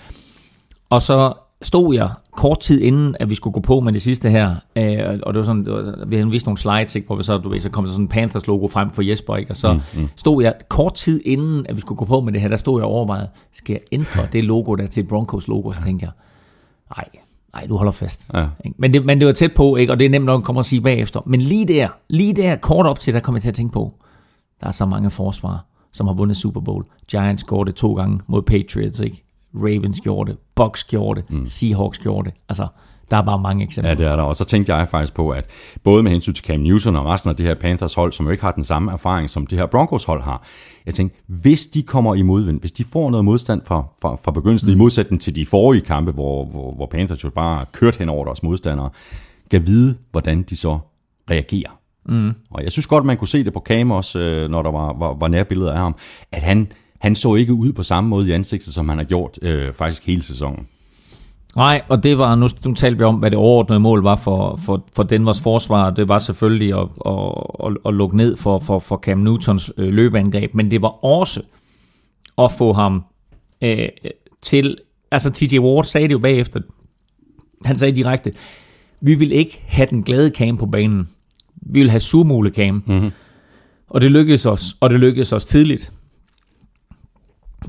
og så stod jeg kort tid inden, at vi skulle gå på med det sidste her, øh, og det var sådan, det var, vi havde vist nogle slides, ikke, hvor vi så, du ved, så kom der sådan en Panthers logo frem for Jesper, ikke, og så mm, mm. stod jeg kort tid inden, at vi skulle gå på med det her, der stod jeg og overvejede, skal jeg ændre det logo der til Broncos logo, så tænkte jeg, nej, nej, du holder fast. Ja. Ikke? Men, det, men det var tæt på, ikke? og det er nemt nok at komme og sige bagefter. Men lige der, lige der, kort op til, der kom jeg til at tænke på, der er så mange forsvar, som har vundet Super Bowl. Giants gjorde det to gange mod Patriots, ikke? Ravens gjorde det, Bucks gjorde det, mm. Seahawks gjorde det. Altså, der er bare mange eksempler. Ja, det er der. Og så tænkte jeg faktisk på, at både med hensyn til Cam Newton og resten af det her Panthers hold, som jo ikke har den samme erfaring, som det her Broncos hold har, jeg tænkte, hvis de kommer i modvind, hvis de får noget modstand fra, fra, fra begyndelsen, mm. i modsætning til de forrige kampe, hvor, hvor, hvor Panthers jo bare kørt hen over deres modstandere, kan vide, hvordan de så reagerer. Mm. Og jeg synes godt, man kunne se det på Cam også, øh, når der var, var, var nærbilleder af ham, at han, han så ikke ud på samme måde i ansigtet, som han har gjort øh, faktisk hele sæsonen. Nej, og det var, nu, nu talte vi om, hvad det overordnede mål var for, for, for Denvers forsvar. Det var selvfølgelig at, at, at, at lukke ned for, for, for Cam Newtons øh, løbeangreb, men det var også at få ham øh, til... Altså TJ Ward sagde det jo bagefter. Han sagde direkte, vi vil ikke have den glade Cam på banen. Vi vil have surmule Cam. Mm-hmm. Og det lykkedes os, og det lykkedes os tidligt.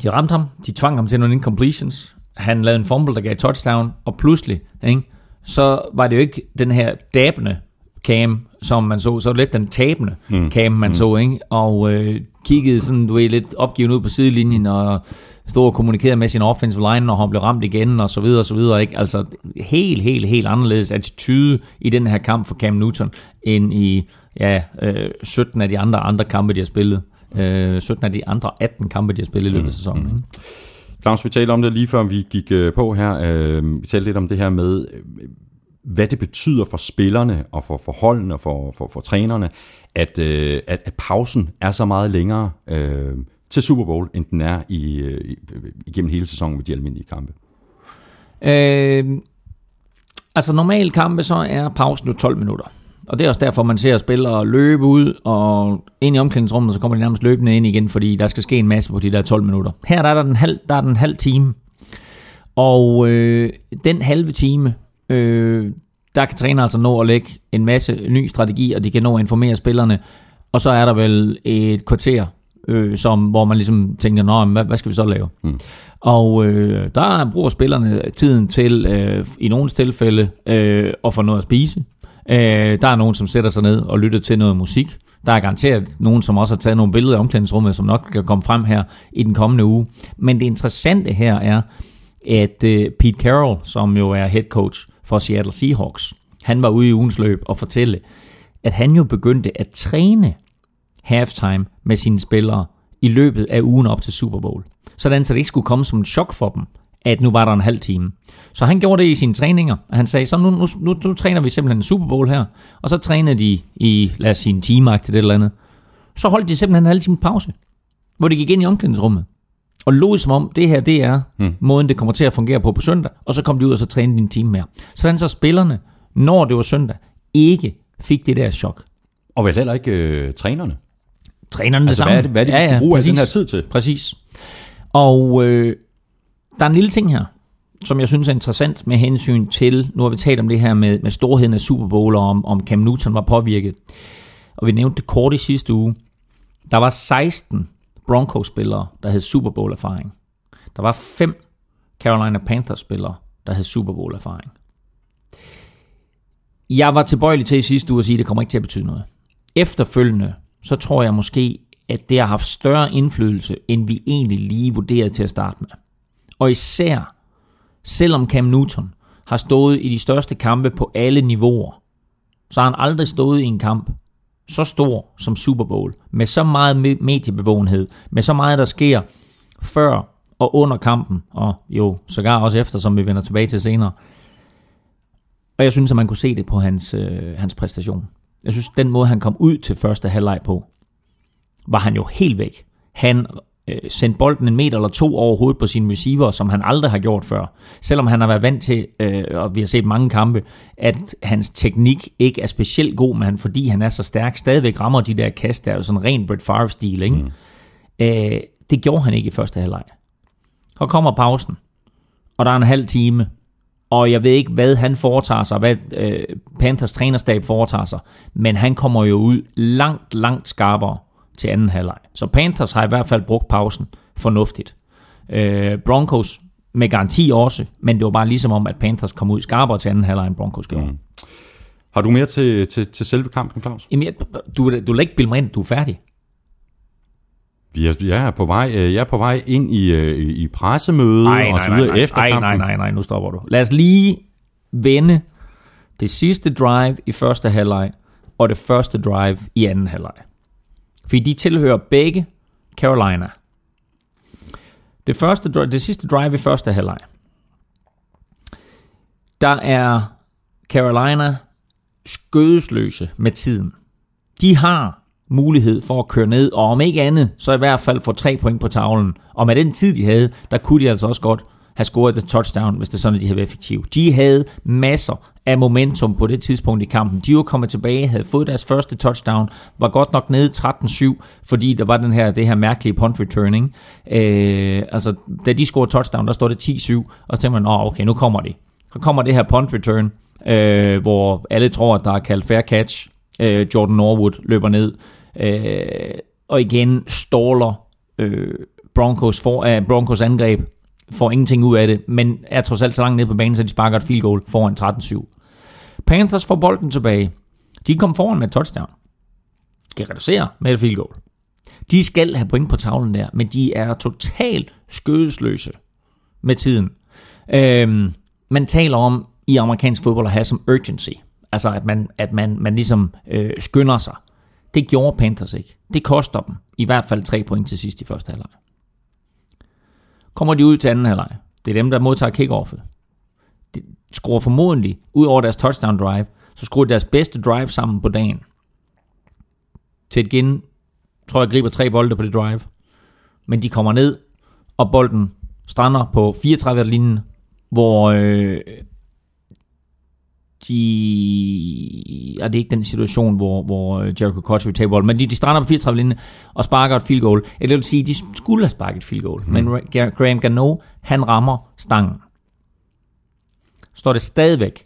De ramte ham, de tvang ham til nogle incompletions, han lavede en fumble, der gav touchdown, og pludselig, ikke, så var det jo ikke den her dabende cam, som man så, så var det lidt den tabende mm. cam, man mm. så, ikke? og øh, kiggede sådan, du ved, lidt opgivet ud på sidelinjen, og stod og kommunikerede med sin offensive line, når han blev ramt igen, og så videre, og så videre, ikke? Altså, helt, helt, helt anderledes attitude i den her kamp for Cam Newton, end i, ja, øh, 17 af de andre, andre kampe, de har spillet. Øh, 17 af de andre 18 kampe, de har spillet i løbet af sæsonen, ikke? Claus, vi talte om det lige før vi gik øh, på her. Øh, vi talte lidt om det her med, øh, hvad det betyder for spillerne og for, for holdene og for, for, for trænerne, at, at, at pausen er så meget længere til Super Bowl, end den er i, øh, i, igennem hele sæsonen med de almindelige kampe? Øh, altså normalt kampe, så er pausen jo 12 minutter. Og det er også derfor, man ser spillere løbe ud og ind i omklædningsrummet, så kommer de nærmest løbende ind igen, fordi der skal ske en masse på de der 12 minutter. Her der er der en halv, der er den halv time. Og øh, den halve time, øh, der kan træner altså nå at lægge en masse ny strategi, og de kan nå at informere spillerne. Og så er der vel et kvarter, øh, som, hvor man ligesom tænker, Nå, hvad, hvad skal vi så lave? Mm. Og øh, der bruger spillerne tiden til, øh, i nogle tilfælde, øh, at få noget at spise. Øh, der er nogen, som sætter sig ned og lytter til noget musik. Der er garanteret nogen, som også har taget nogle billeder af omklædningsrummet, som nok kan komme frem her i den kommende uge. Men det interessante her er, at øh, Pete Carroll, som jo er head coach for Seattle Seahawks, han var ude i ugens løb og fortælle, at han jo begyndte at træne halftime med sine spillere i løbet af ugen op til Super Bowl. Sådan, så det ikke skulle komme som en chok for dem, at nu var der en halv time. Så han gjorde det i sine træninger, og han sagde, så nu, nu, nu, nu træner vi simpelthen en Super Bowl her, og så trænede de i, lad os sige, en time til det eller andet. Så holdt de simpelthen en halv time pause, hvor de gik ind i omklædningsrummet, og lå som om, det her, det er hmm. måden, det kommer til at fungere på på søndag, og så kom de ud og så trænede en time mere. Sådan så spillerne, når det var søndag, ikke fik det der chok. Og vel heller ikke øh, trænerne? Trænerne altså, det samme. Hvad er det, hvad er det vi skal bruge al den her tid til? Præcis. Og øh, der er en lille ting her, som jeg synes er interessant med hensyn til, nu har vi talt om det her med, med storheden af Super Bowl, og om, om Cam Newton var påvirket. Og vi nævnte det kort i sidste uge. Der var 16 Broncos-spillere, der havde Super Bowl-erfaring. Der var fem Carolina Panthers-spillere, der havde Super Bowl-erfaring. Jeg var tilbøjelig til i sidste uge at sige, at det kommer ikke til at betyde noget. Efterfølgende, så tror jeg måske, at det har haft større indflydelse, end vi egentlig lige vurderede til at starte med. Og især, selvom Cam Newton har stået i de største kampe på alle niveauer, så har han aldrig stået i en kamp så stor som Super Bowl, med så meget mediebevågenhed, med så meget, der sker før og under kampen, og jo sågar også efter, som vi vender tilbage til senere. Og jeg synes, at man kunne se det på hans, øh, hans præstation. Jeg synes, den måde, han kom ud til første halvleg på, var han jo helt væk. Han øh, sendte bolden en meter eller to over hovedet på sin receiver, som han aldrig har gjort før. Selvom han har været vant til, øh, og vi har set mange kampe, at hans teknik ikke er specielt god, men fordi han er så stærk, stadigvæk rammer de der kast, der er jo sådan ren Brett Favre-stil. Ikke? Mm. Øh, det gjorde han ikke i første halvleg. Så kommer pausen, og der er en halv time, og jeg ved ikke, hvad han foretager sig, hvad øh, Panthers trænerstab foretager sig, men han kommer jo ud langt, langt skarpere til anden halvleg. Så Panthers har i hvert fald brugt pausen fornuftigt. Øh, Broncos med garanti også, men det var bare ligesom om, at Panthers kom ud skarpere til anden halvleg, end Broncos gjorde. Mm. Har du mere til, til, til selve kampen, Claus? Jamen, jeg, du, du vil ikke bilde mig ind, du er færdig. Jeg, jeg, er på vej, øh, jeg er på vej ind i, øh, i pressemøde ej, og så videre nej, efter nej, kampen. Nej, nej, nej, nu stopper du. Lad os lige vende det sidste drive i første halvleg og det første drive i anden halvleg. Fordi de tilhører begge Carolina. Det, første, det sidste drive i første halvleg. Der er Carolina skødesløse med tiden. De har mulighed for at køre ned, og om ikke andet, så i hvert fald få tre point på tavlen. Og med den tid, de havde, der kunne de altså også godt have scoret et touchdown, hvis det er sådan, at de havde været effektive. De havde masser af momentum på det tidspunkt i kampen. De var kommet tilbage, havde fået deres første touchdown, var godt nok nede 13-7, fordi der var den her, det her mærkelige punt returning. Øh, altså, da de scorede touchdown, der står det 10-7, og så tænker man, åh, okay, nu kommer det. Så kommer det her punt return, øh, hvor alle tror, at der er kaldt fair catch. Øh, Jordan Norwood løber ned, øh, og igen ståler øh, Broncos, for, uh, Broncos angreb får ingenting ud af det, men er trods alt så langt ned på banen, så de sparker et field goal foran 13-7. Panthers får bolden tilbage. De kom foran med et touchdown. De reducerer med et field goal. De skal have point på tavlen der, men de er totalt skødesløse med tiden. Øhm, man taler om i amerikansk fodbold at have som urgency. Altså at man, at man, man ligesom øh, skynder sig. Det gjorde Panthers ikke. Det koster dem i hvert fald tre point til sidst i første halvleg. Kommer de ud til anden halvleg. Det er dem, der modtager kickoffet. De skruer formodentlig, ud over deres touchdown drive, så skruer de deres bedste drive sammen på dagen. Til et gen, tror jeg, griber tre bolde på det drive. men de kommer ned, og bolden strander på 34-linjen, hvor øh, de... Er det ikke den situation, hvor, hvor Jericho Koch vil tage bolden, men de, de strander på 34-linjen og sparker et field goal. Det vil sige, de skulle have sparket et field goal, mm. men Graham Gano, han rammer stangen. Står det stadigvæk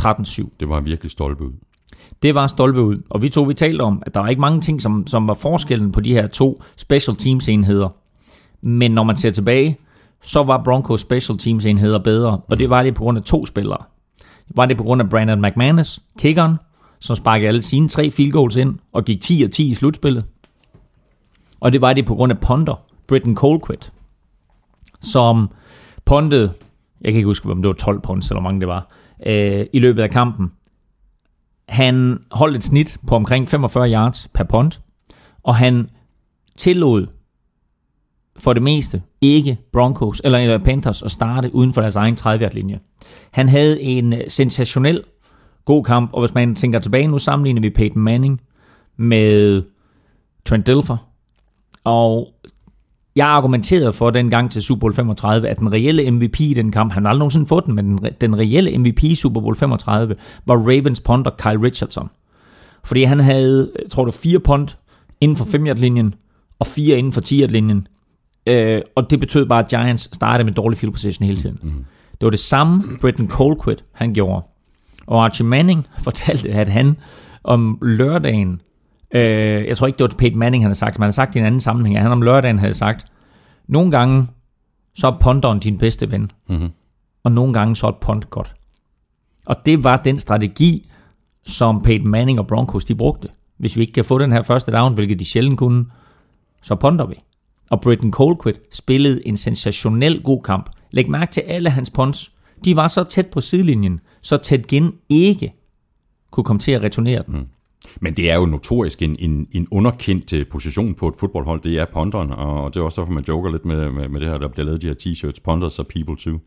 13-7. Det var virkelig stolpe ud. Det var stolpe ud. Og vi to, vi talte om, at der var ikke mange ting, som, som var forskellen på de her to special teams enheder. Men når man ser tilbage, så var Broncos special teams enheder bedre. Og det var det på grund af to spillere. Var det på grund af Brandon McManus, kickeren, som sparkede alle sine tre field goals ind og gik 10 og 10 i slutspillet. Og det var det på grund af ponder, Britton Colquitt, som pondede, jeg kan ikke huske, om det var 12 punds eller hvor mange det var, øh, i løbet af kampen. Han holdt et snit på omkring 45 yards per punt, og han tillod for det meste ikke Broncos eller Panthers at starte uden for deres egen 30 linje. Han havde en øh, sensationel god kamp, og hvis man tænker tilbage, nu sammenligner vi Peyton Manning med Trent Dilfer, og jeg argumenterede for den gang til Super Bowl 35, at den reelle MVP i den kamp, han har aldrig nogensinde fået den, men den, den reelle MVP i Super Bowl 35 var Ravens punter Kyle Richardson. Fordi han havde, tror du, fire punt inden for 5 linjen og fire inden for 10 linjen Øh, og det betød bare, at Giants startede med dårlig field position hele tiden. Mm. Det var det samme, Britton Colquitt han gjorde. Og Archie Manning fortalte, at han om lørdagen, øh, jeg tror ikke, det var Peyton Manning, han havde sagt, men han havde sagt i en anden sammenhæng, at han om lørdagen havde sagt, nogle gange, så er ponderen din bedste ven. Mm-hmm. Og nogle gange, så er et pond godt. Og det var den strategi, som Peyton Manning og Broncos, de brugte. Hvis vi ikke kan få den her første down, hvilket de sjældent kunne, så ponder vi og Britton Colquitt spillede en sensationel god kamp. Læg mærke til alle hans punts. De var så tæt på sidelinjen, så tæt gen ikke kunne komme til at returnere den. Mm. Men det er jo notorisk en, en, en underkendt øh, position på et fodboldhold. Det er ponderen, og det er også derfor, man joker lidt med, med, med det her, der bliver lavet de her t-shirts. Ponders og people too.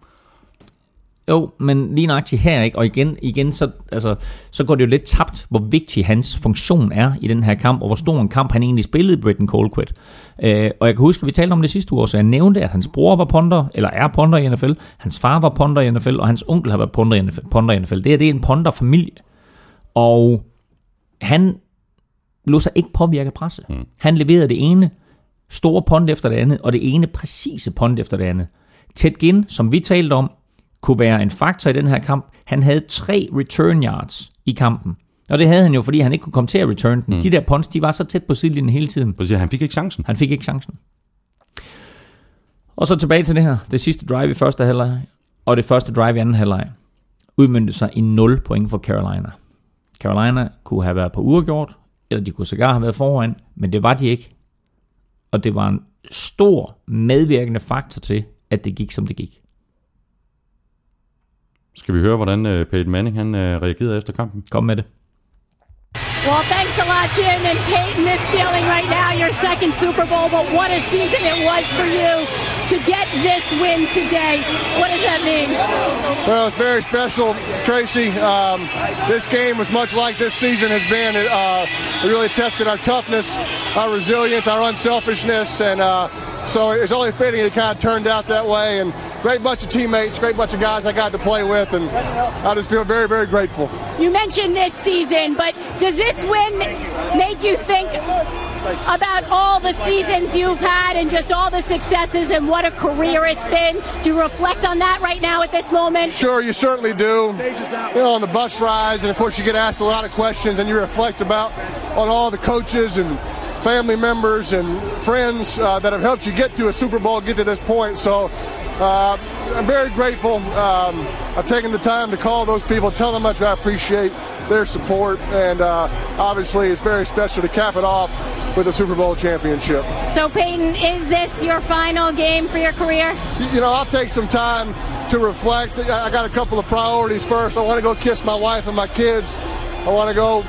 Jo, men lige nøjagtigt her, ikke? og igen, igen så, altså, så går det jo lidt tabt, hvor vigtig hans funktion er i den her kamp, og hvor stor en kamp han egentlig spillede, Britton Colquitt. Øh, og jeg kan huske, at vi talte om det sidste uge, så jeg nævnte, at hans bror var ponder, eller er ponder i NFL, hans far var ponder i NFL, og hans onkel har været ponder i NFL. Ponder i NFL. Det, her, det er en ponder-familie. Og han lå sig ikke påvirke presse. Mm. Han leverede det ene store pond efter det andet, og det ene præcise pond efter det andet. Ted Ginn, som vi talte om, kunne være en faktor i den her kamp. Han havde tre return yards i kampen. Og det havde han jo, fordi han ikke kunne komme til at return den. Mm. De der punts, de var så tæt på sidelinjen hele tiden. Præcis, han fik ikke chancen. Han fik ikke chancen. Og så tilbage til det her. Det sidste drive i første halvleg, og det første drive i anden halvleg, udmyndte sig i 0 point for Carolina. Carolina kunne have været på uafgjort, eller de kunne sågar have været foran, men det var de ikke. Og det var en stor medvirkende faktor til, at det gik, som det gik. Skal vi høre, hvordan uh, Peyton Manning han, uh, reagerede efter kampen? Kom med det. Well, thanks a lot, Jim and Peyton. This feeling right now, your second Super Bowl, but what a season it was for you to get this win today. What does that mean? Well, it's very special, Tracy. Um, this game was much like this season has been. It uh, really tested our toughness, our resilience, our unselfishness, and uh, so it's only fitting it kind of turned out that way. And great bunch of teammates, great bunch of guys I got to play with, and I just feel very, very grateful. You mentioned this season, but does this win make you think about all the seasons you've had and just all the successes and what a career it's been? Do you reflect on that right now at this moment? Sure, you certainly do. You know, on the bus rides, and of course, you get asked a lot of questions, and you reflect about on all the coaches and family members and friends uh, that have helped you get to a Super Bowl, get to this point. So uh, I'm very grateful. Um, I've taken the time to call those people, tell them how much I appreciate their support, and uh, obviously it's very special to cap it off with a Super Bowl championship. So, Peyton, is this your final game for your career? You know, I'll take some time to reflect. I got a couple of priorities first. I want to go kiss my wife and my kids. I want to go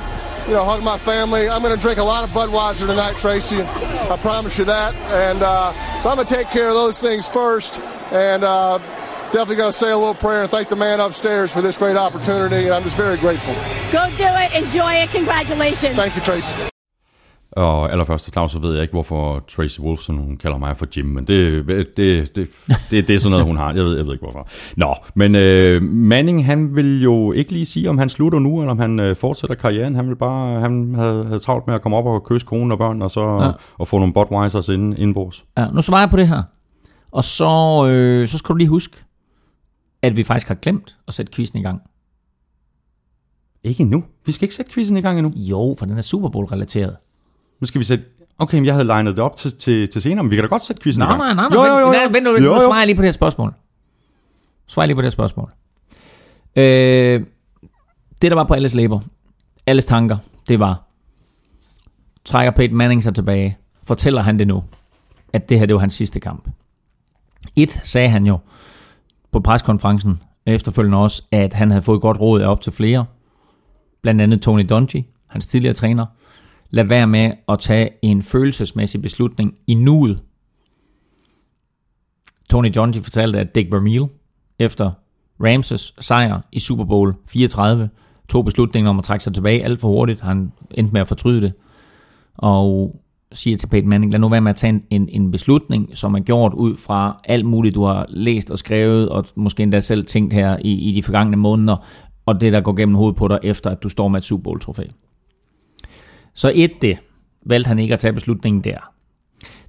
you know, hug my family. I'm going to drink a lot of Budweiser tonight, Tracy. I promise you that. And uh, so I'm going to take care of those things first. And uh, definitely going to say a little prayer and thank the man upstairs for this great opportunity. And I'm just very grateful. Go do it. Enjoy it. Congratulations. Thank you, Tracy. Og allerførst, Claus, så ved jeg ikke, hvorfor Tracy Wolfson, hun kalder mig for Jim, men det, det, det, det, det, det er sådan noget, hun har. Jeg ved, jeg ved ikke, hvorfor. Nå, men øh, Manning, han vil jo ikke lige sige, om han slutter nu, eller om han øh, fortsætter karrieren. Han vil bare, han havde, havde travlt med at komme op og kysse kone og børn, og så ja. og få nogle Budweisers ind, indenbords. Ja, nu svarer jeg på det her. Og så, øh, så skal du lige huske, at vi faktisk har glemt at sætte quizzen i gang. Ikke endnu. Vi skal ikke sætte quizzen i gang endnu. Jo, for den er Super Bowl-relateret. Nu skal vi sætte... Okay, men jeg havde legnet det op til, til, til senere, men vi kan da godt sætte quizzen i Nej, gang. nej, nej. Jo, nej, jo, jo, nej, jo. Vent, nu, jo, nu jo. svarer jeg lige på det her spørgsmål. Jeg lige på det her spørgsmål. Øh, det, der var på alles læber, alles tanker, det var, trækker Peyton Manning sig tilbage, fortæller han det nu, at det her, det var hans sidste kamp. Et sagde han jo på preskonferencen efterfølgende også, at han havde fået godt råd af op til flere, blandt andet Tony Dungy, hans tidligere træner. Lad være med at tage en følelsesmæssig beslutning i nuet. Tony Dungy fortalte, at Dick Vermeil efter Ramses sejr i Super Bowl 34 tog beslutningen om at trække sig tilbage alt for hurtigt. Han endte med at fortryde det. Og siger til Peyton Manning, lad nu være med at tage en, en, en beslutning, som er gjort ud fra alt muligt, du har læst og skrevet, og måske endda selv tænkt her i, i de forgangne måneder, og det, der går gennem hovedet på dig, efter at du står med et Super Bowl-trofæ. Så et det, valgte han ikke at tage beslutningen der.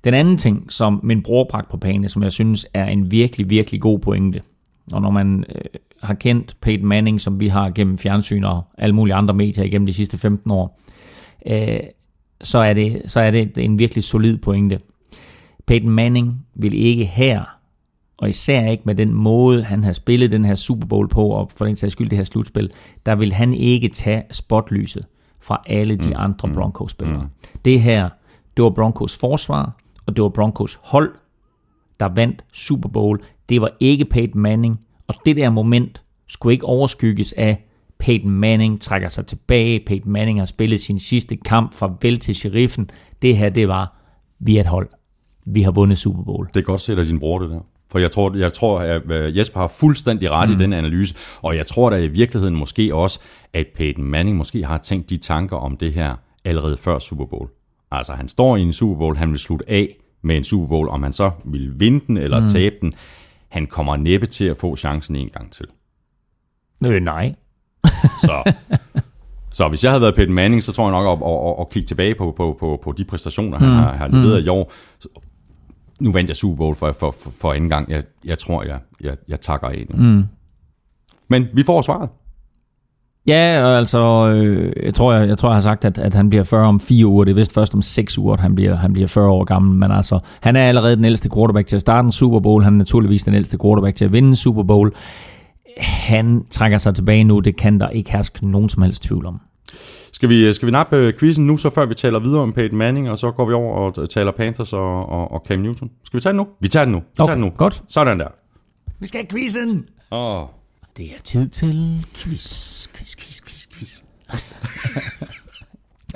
Den anden ting, som min bror bragte på banen, som jeg synes er en virkelig, virkelig god pointe, og når man øh, har kendt Peyton Manning, som vi har gennem fjernsyn og alle mulige andre medier igennem de sidste 15 år, øh, så, er det, så er det en virkelig solid pointe. Peyton Manning vil ikke her, og især ikke med den måde, han har spillet den her Super Bowl på, og for den sags skyld det her slutspil, der vil han ikke tage spotlyset fra alle de andre Broncos-spillere. Det her, det var Broncos forsvar, og det var Broncos hold, der vandt Super Bowl. Det var ikke Peyton Manning, og det der moment skulle ikke overskygges af, Peyton Manning trækker sig tilbage, Peyton Manning har spillet sin sidste kamp, farvel til sheriffen. Det her, det var, vi er et hold. Vi har vundet Super Bowl. Det er godt set af din bror, det der. For jeg tror, jeg tror at øh, Jesper har fuldstændig ret mm. i den analyse, og jeg tror da i virkeligheden måske også, at Peyton Manning måske har tænkt de tanker om det her allerede før Super Bowl. Altså han står i en Super Bowl, han vil slutte af med en Super Bowl, om han så vil vinde den eller mm. tabe den. Han kommer næppe til at få chancen en gang til. Øh, nej. Så, så hvis jeg havde været Peyton Manning, så tror jeg nok at, at, at, at kigge tilbage på, på, på, på de præstationer, han har, har leveret i år. Nu vandt jeg Super Bowl for, for, for, for anden gang. Jeg, jeg tror, jeg, jeg, jeg takker af nu. Mm. Men vi får svaret. Ja, og altså, øh, jeg, tror, jeg, jeg tror, jeg har sagt, at, at han bliver 40 om fire uger. Det er vist først om seks uger, at han bliver, han bliver 40 år gammel. Men altså, han er allerede den ældste quarterback til at starte en Super Bowl. Han er naturligvis den ældste quarterback til at vinde en Super Bowl. Han trækker sig tilbage nu. Det kan der ikke herske nogen som helst tvivl om. Skal vi, skal vi nappe øh, quizzen nu, så før vi taler videre om Peyton Manning, og så går vi over og taler Panthers og, og, og Cam Newton? Skal vi tage den nu? Vi tager den nu. Vi Okay, tager den nu. godt. Sådan der. Vi skal have quizzen! Åh. Det er tid til quiz, quiz, quiz, quiz, quiz.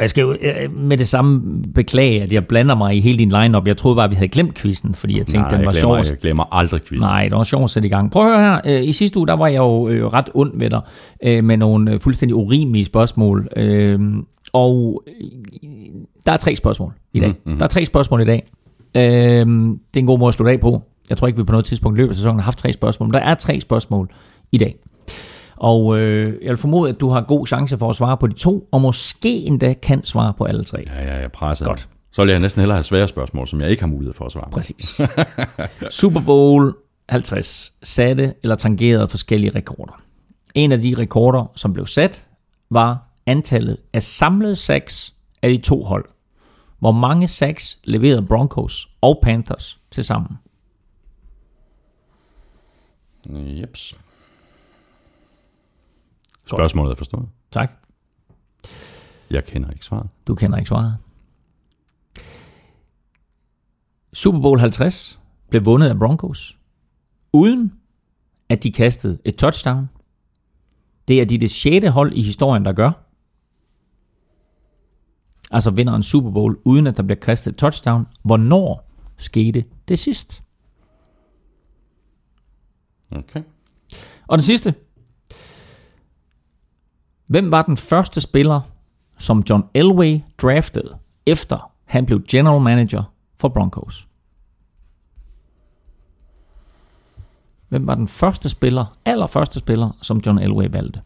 Og jeg skal jo øh, med det samme beklage, at jeg blander mig i hele din lineup. Jeg troede bare, at vi havde glemt quizzen, fordi jeg tænkte, Nej, den var sjov. jeg glemmer aldrig quizzen. Nej, det var sjovt at sætte i gang. Prøv at høre her. Øh, I sidste uge, der var jeg jo øh, ret ond ved dig øh, med nogle øh, fuldstændig urimelige spørgsmål. Øh, og øh, der er tre spørgsmål i dag. Mm-hmm. Der er tre spørgsmål i dag. Øh, det er en god måde at slutte af på. Jeg tror ikke, vi på noget tidspunkt i løbet af sæsonen har haft tre spørgsmål. Men der er tre spørgsmål i dag. Og øh, jeg vil formode, at du har god chance for at svare på de to, og måske endda kan svare på alle tre. Ja, ja, jeg presser. Godt. Så vil jeg næsten hellere have svære spørgsmål, som jeg ikke har mulighed for at svare på. Præcis. Super Bowl 50 satte eller tangerede forskellige rekorder. En af de rekorder, som blev sat, var antallet af samlede sacks af de to hold. Hvor mange sacks leverede Broncos og Panthers til sammen? Jeps. Spørgsmålet er forstået. Tak. Jeg kender ikke svaret. Du kender ikke svaret. Super Bowl 50 blev vundet af Broncos, uden at de kastede et touchdown. Det er de det sjette hold i historien, der gør. Altså vinder en Super Bowl, uden at der bliver kastet et touchdown. Hvornår skete det sidst? Okay. Og den sidste. Hvem var den første spiller, som John Elway draftede efter han blev general manager for Broncos. Hvem var den første spiller, allerførste spiller, som John Elway valgte?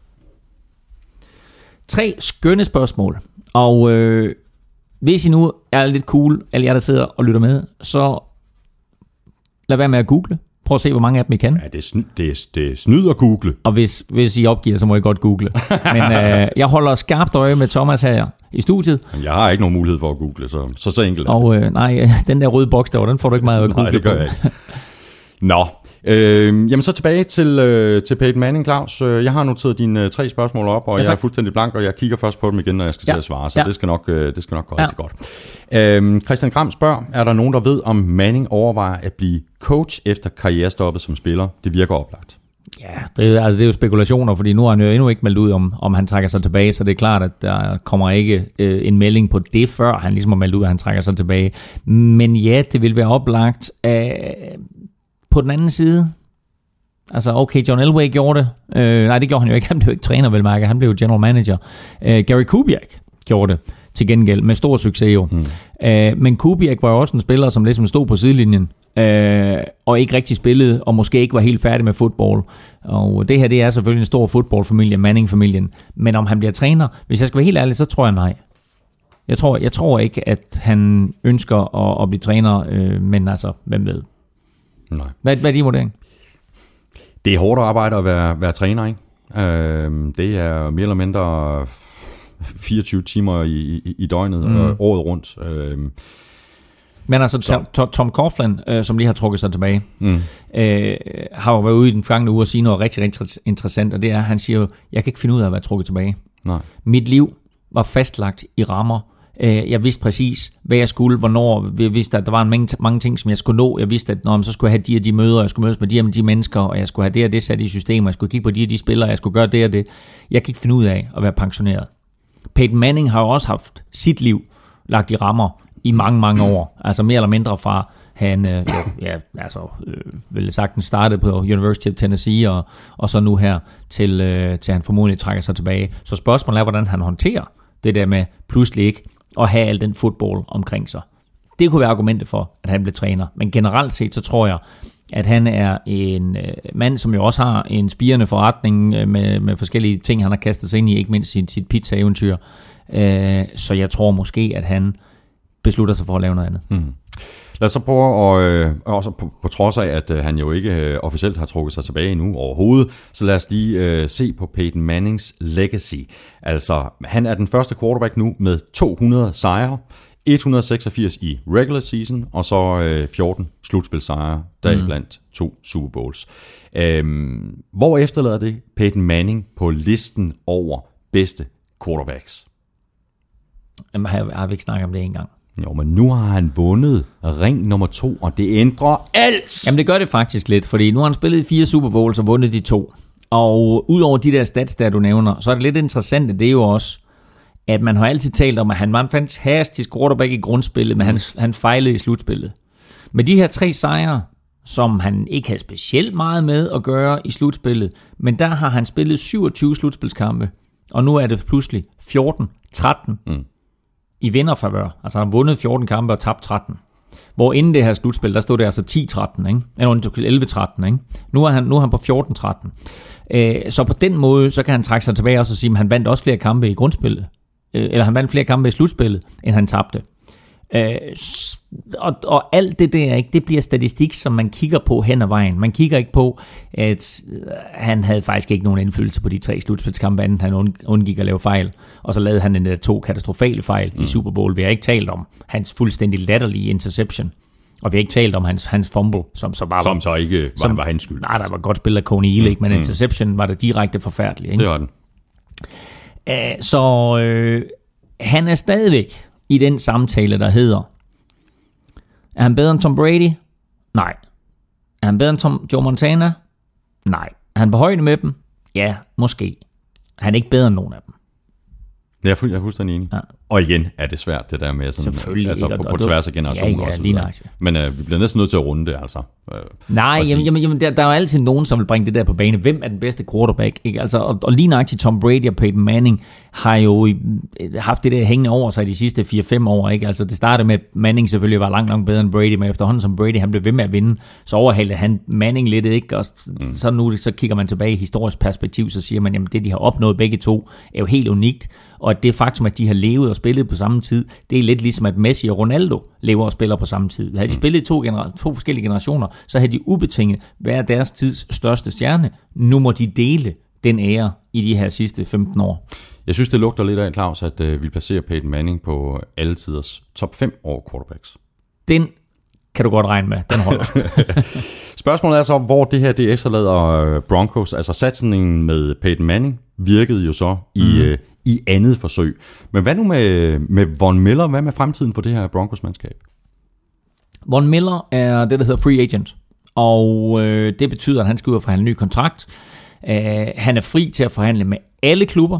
Tre skønne spørgsmål. Og øh, hvis I nu er lidt cool, alle jer der sidder og lytter med, så lad være med at google. Prøv at se, hvor mange af dem I kan. Ja, det er, sny, det er, det er snyd at google. Og hvis, hvis I opgiver, så må I godt google. Men øh, jeg holder skarpt øje med Thomas her i studiet. Men jeg har ikke nogen mulighed for at google, så så, så enkelt. Og øh, nej, den der røde boks derovre, den får du ikke meget at google Nej, det gør jeg ikke. Nå, øh, jamen så tilbage til, øh, til Peyton Manning, Claus. Øh, Jeg har noteret dine øh, tre spørgsmål op, og Ja, jeg er fuldstændig blank, og jeg kigger først på dem igen, når jeg skal Ja, til at svare, så ja. det, skal nok, øh, det skal nok gå Ja. rigtig godt. Øh, Christian Gram spørger, er der nogen, der ved, om Manning overvejer at blive coach efter karrierestoppet som spiller? Det virker oplagt. Ja, det, altså, det er jo spekulationer, fordi nu har han jo endnu ikke meldt ud, om, om han trækker sig tilbage, så det er klart, at der kommer ikke øh, en melding på det, før han ligesom har meldt ud, at han trækker sig tilbage. Men ja, det vil være oplagt. Øh, på den anden side, altså okay, John Elway gjorde det. Øh, nej, det gjorde han jo ikke. Han blev ikke træner, vel mærke. Han blev jo general manager. Øh, Gary Kubiak gjorde det til gengæld, med stor succes jo. Mm. Øh, men Kubiak var jo også en spiller, som ligesom stod på sidelinjen, øh, og ikke rigtig spillede, og måske ikke var helt færdig med fodbold. Og det her, det er selvfølgelig en stor fodboldfamilie, Manning-familien. Men om han bliver træner, hvis jeg skal være helt ærlig, så tror jeg nej. Jeg tror, jeg tror ikke, at han ønsker at, at blive træner, øh, men altså, hvem ved. Nej. Hvad, hvad er din vurdering? Det er hårdt arbejde at være, være træner, ikke? Øh, det er mere eller mindre 24 timer i, i, i døgnet, mm. øh, året rundt. Øh, Men altså, Tom, Coughlin, øh, som lige har trukket sig tilbage, mm. øh, har jo været ude i den forgangne uge og sige noget rigtig, rigtig interessant, og det er, at han siger jo, jeg kan ikke finde ud af at være trukket tilbage. nej. Mit liv var fastlagt i rammer. Øh, Jeg vidste præcis, hvad jeg skulle, hvornår. Jeg vidste, at der var en mange, mange ting, som jeg skulle nå. Jeg vidste, at når, så skulle jeg have de og de møder, jeg skulle mødes med de og de mennesker, og jeg skulle have det og det sat i systemet, jeg skulle kigge på de og de spillere, jeg skulle gøre det og det. Jeg kan ikke finde ud af at være pensioneret. Peyton Manning har jo også haft sit liv lagt i rammer i mange, mange år. Altså mere eller mindre fra han, øh, ja, altså, øh, vel sagtens startede på University of Tennessee, og, og så nu her, til, øh, til han formodentlig trækker sig tilbage. Så spørgsmålet er, hvordan han håndterer det der med pludselig ikke at have al den fodbold omkring sig. Det kunne være argumentet for, at han blev træner. Men generelt set, så tror jeg, at han er en øh, mand, som jo også har en spirende forretning øh, med, med forskellige ting, han har kastet sig ind i, ikke mindst sit, sit pizza-eventyr. Øh, så jeg tror måske, at han beslutter sig for at lave noget andet. Mm. Lad os så prøve, at, øh, også på, på trods af, at øh, han jo ikke øh, officielt har trukket sig tilbage endnu overhovedet, så lad os lige øh, se på Peyton Mannings legacy. Altså, han er den første quarterback nu med 200 sejre, 186 i regular season, og så øh, 14 slutspilsejre, deriblandt mm. to Super Bowls. Øhm, hvor efterlader det Peyton Manning på listen over bedste quarterbacks? Jamen, har, har vi ikke snakket om det engang? Jo, men nu har han vundet ring nummer to, og det ændrer alt. Jamen det gør det faktisk lidt, fordi nu har han spillet i fire Super Bowls og vundet de to. Og udover de der stats, der du nævner, så er det lidt interessant, det er jo også, at man har altid talt om, at han var en fantastisk quarterback i grundspillet, men han, han fejlede i slutspillet. Med de her tre sejre, som han ikke havde specielt meget med at gøre i slutspillet, men der har han spillet 27 slutspilskampe, og nu er det pludselig 14-13 mm i vinderfavør. Altså han har vundet 14 kampe og tabt 13. Hvor inden det her slutspil, der stod det altså 10-13, ikke? Eller 11-13, ikke? Nu er han, nu er han på 14-13. Øh, så på den måde, så kan han trække sig tilbage og så sige, at han vandt også flere kampe i grundspillet. Øh, eller han vandt flere kampe i slutspillet, end han tabte. Øh, og, og alt det der, ikke, det bliver statistik, som man kigger på hen ad vejen. Man kigger ikke på, at øh, han havde faktisk ikke nogen indflydelse på de tre slutspilskampe, anden han und- undgik at lave fejl. Og så lavede han en der to katastrofale fejl mm. i Super Bowl. Vi har ikke talt om hans fuldstændig latterlige interception. Og vi har ikke talt om hans, hans fumble, som så bare Som så ikke var, som, var hans skyld. Nej, der var godt spillet af Coney Ealy, mm, men interception var det direkte forfærdeligt. Ikke? Det var den. Æh, så øh, han er stadigvæk i den samtale, der hedder, er han bedre end Tom Brady? Nej. Er han bedre end Tom, Joe Montana? Nej. Er han på højde med dem? Ja, måske. Han er ikke bedre end nogen af dem. Jeg er, fuld, jeg er fuldstændig enig. Ja. Og igen er det svært, det der med sådan, Selvfølgelig, altså på, Og- på og tværs af generationer Ja, ja, og lige nøjagtigt. Men øh, vi bliver næsten nødt til at runde det, altså. Øh, Nej, og jamen, jamen, jamen der, der er jo altid nogen, som vil bringe det der på bane. Hvem er den bedste quarterback? Ikke? Altså, og, og lige nøjagtigt Tom Brady og Peyton Manning har jo i- haft det der hængende over sig de sidste 4-5 år. Ikke? Altså, det startede med, at Manning selvfølgelig var langt, langt bedre end Brady, men efterhånden som Brady han blev ved med at vinde, så overhalede han Manning lidt. Ikke? Og mm. så nu så kigger man tilbage i historisk perspektiv, så siger man, jamen det de har opnået begge to, er jo helt unikt. Og at det faktum, at de har levet og spillet på samme tid, det er lidt ligesom, at Messi og Ronaldo lever og spiller på samme tid. Havde de spillet i to, genera- to forskellige generationer, så havde de ubetinget været deres tids største stjerne. Nu må de dele den ære i de her sidste 15 år. Jeg synes, det lugter lidt af, Claus, at øh, vi placerer Peyton Manning på alle tiders top 5 over quarterbacks. Den kan du godt regne med, den holder. Spørgsmålet er så, hvor det her det efterlader øh, Broncos. Altså satsningen med Peyton Manning virkede jo så i, Mhm. mm. øh, i andet forsøg. Men hvad nu med, med Von Miller? Hvad med fremtiden for det her Broncos-mandskab? Von Miller er det, der hedder free agent. Og øh, det betyder, at han skal ud og forhandle en ny kontrakt. Øh, han er fri til at forhandle med alle klubber.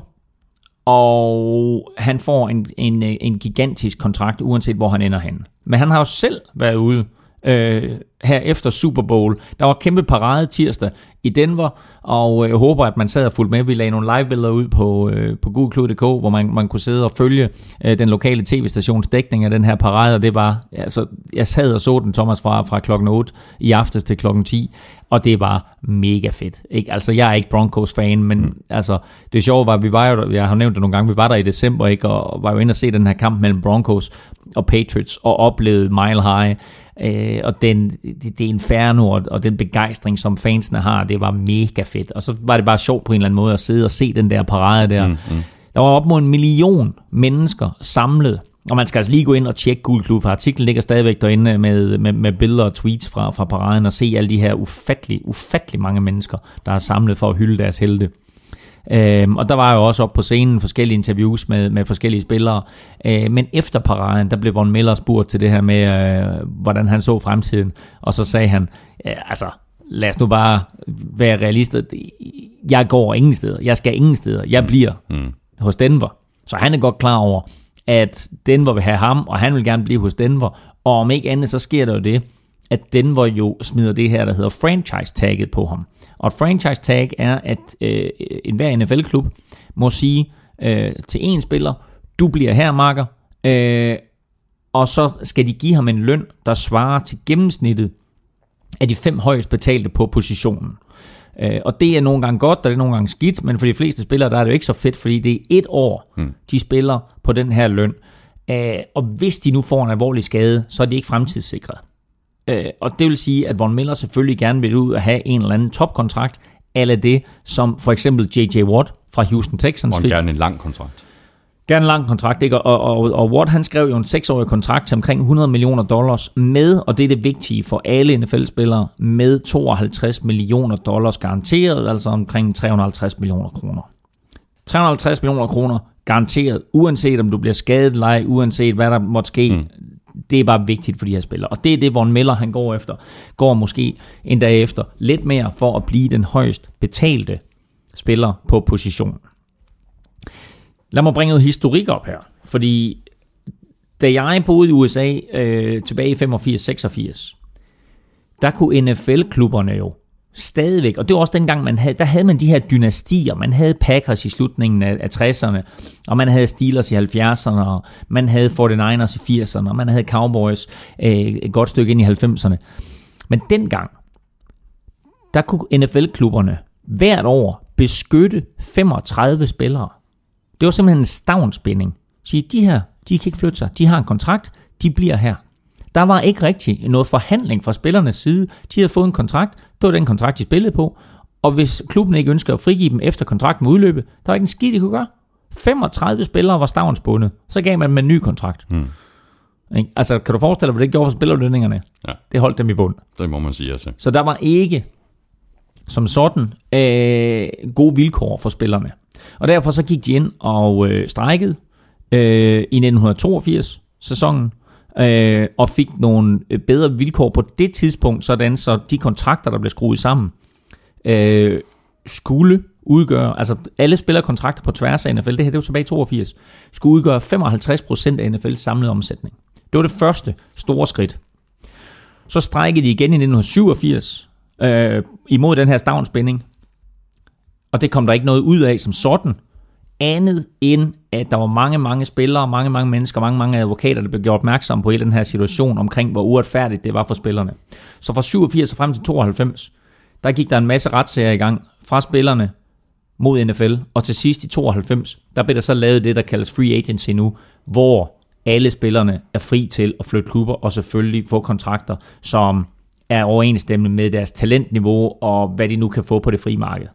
Og han får en, en, en gigantisk kontrakt, uanset hvor han ender hen. Men han har jo selv været ude øh, her efter Super Bowl. Der var kæmpe parade tirsdag i Denver, og øh, jeg håber, at man sad og fulgte med. Vi lagde nogle live-billeder ud på, øh, på google.dk, hvor man, man kunne sidde og følge øh, den lokale tv-stations dækning af den her parade, og det var, altså, jeg sad og så den, Thomas, fra, fra klokken 8 i aftes til klokken 10, og det var mega fedt. Ikke? Altså, jeg er ikke Broncos-fan, men mm. altså, det sjove var, at vi var jo, jeg har nævnt det nogle gange, vi var der i december, ikke? og var jo inde og se den her kamp mellem Broncos og Patriots, og oplevede Mile High, Øh, og den, det, det inferno og, og den begejstring, som fansene har, det var mega fedt. Og så var det bare sjovt på en eller anden måde at sidde og se den der parade der. Mm, mm. Der var op mod en million mennesker samlet. Og man skal altså lige gå ind og tjekke Gul Klub, for artiklen ligger stadigvæk derinde med, med, med billeder og tweets fra, fra paraden, og se alle de her ufattelig, ufattelig mange mennesker, der er samlet for at hylde deres helte. Øhm, og der var jo også op på scenen forskellige interviews med, med forskellige spillere. Øh, men efter paraden, der blev Von Miller spurgt til det her med, øh, hvordan han så fremtiden. Og så sagde han, øh, altså lad os nu bare være realister. Jeg går ingen steder. Jeg skal ingen steder. Jeg bliver mm. hos Denver. Så han er godt klar over, at Denver vil have ham, og han vil gerne blive hos Denver. Og om ikke andet, så sker der jo det, at Denver jo smider det her, der hedder franchise-tagget på ham. Og et franchise-tag er, at øh, enhver NFL-klub må sige øh, til en spiller, du bliver her, marker, øh, og så skal de give ham en løn, der svarer til gennemsnittet af de fem højst betalte på positionen. Øh, og det er nogle gange godt, og det er nogle gange skidt, men for de fleste spillere, der er det jo ikke så fedt, fordi det er et år, hmm. de spiller på den her løn. Øh, og hvis de nu får en alvorlig skade, så er de ikke fremtidssikret. Øh, og det vil sige, at Von Miller selvfølgelig gerne vil ud og have en eller anden topkontrakt, eller det, som for eksempel J.J. Watt fra Houston Texans Og fik. gerne en lang kontrakt. Gerne en lang kontrakt, ikke? Og, og, og Watt han skrev jo en seksårig kontrakt til omkring 100 millioner dollars med, og det er det vigtige for alle NFL-spillere, med 52 millioner dollars garanteret, altså omkring 350 millioner kroner. 350 millioner kroner garanteret, uanset om du bliver skadet eller uanset hvad der måtte ske. Mm. Det er bare vigtigt for de her spillere. Og det er det, Von Miller han går efter. Går måske en dag efter lidt mere for at blive den højst betalte spiller på positionen. Lad mig bringe noget historik op her, fordi da jeg boede i USA øh, tilbage i 85-86, der kunne NFL-klubberne jo stadigvæk, og det var også dengang, man havde, der havde man de her dynastier. Man havde Packers i slutningen af, af 60'erne, og man havde Steelers i 70'erne, og man havde 49ers i 80'erne, og man havde Cowboys øh, et godt stykke ind i 90'erne. Men dengang, der kunne NFL-klubberne hvert år beskytte 35 spillere. Det var simpelthen en stavnsbinding. Sige, de her, de kan ikke flytte sig. De har en kontrakt, de bliver her. Der var ikke rigtig noget forhandling fra spillernes side. De havde fået en kontrakt, det var den kontrakt, de spillede på. Og hvis klubben ikke ønsker at frigive dem efter kontrakten med udløbet, der var ikke en skid, de kunne gøre. 35 spillere var stavnsbundet. Så gav man dem en ny kontrakt. Mm. Ikke? Altså, kan du forestille dig, hvad det gjorde for spillerlønningerne? Ja. Det holdt dem i bund. Det må man sige, altså. Så der var ikke som sådan øh, gode vilkår for spillerne. Og derfor så gik de ind og øh, strækkede øh, i 1982 sæsonen øh, og fik nogle øh, bedre vilkår på det tidspunkt, sådan så de kontrakter, der blev skruet sammen, øh, skulle udgøre, altså alle spillerkontrakter på tværs af NFL, det her det var tilbage i 82, skulle udgøre 55% af NFL's samlede omsætning. Det var det første store skridt. Så strækkede de igen i 1987 øh, imod den her stavnsbinding, og det kom der ikke noget ud af som sådan, andet end, at der var mange, mange spillere, mange, mange mennesker, mange, mange advokater, der blev gjort opmærksom på hele den her situation omkring, hvor uretfærdigt det var for spillerne. Så fra 87 og frem til 92, der gik der en masse retssager i gang fra spillerne mod NFL, og til sidst i 92, der blev der så lavet det, der kaldes free agency nu, hvor alle spillerne er fri til at flytte klubber og selvfølgelig få kontrakter, som er overensstemmende med deres talentniveau og hvad de nu kan få på det frie marked.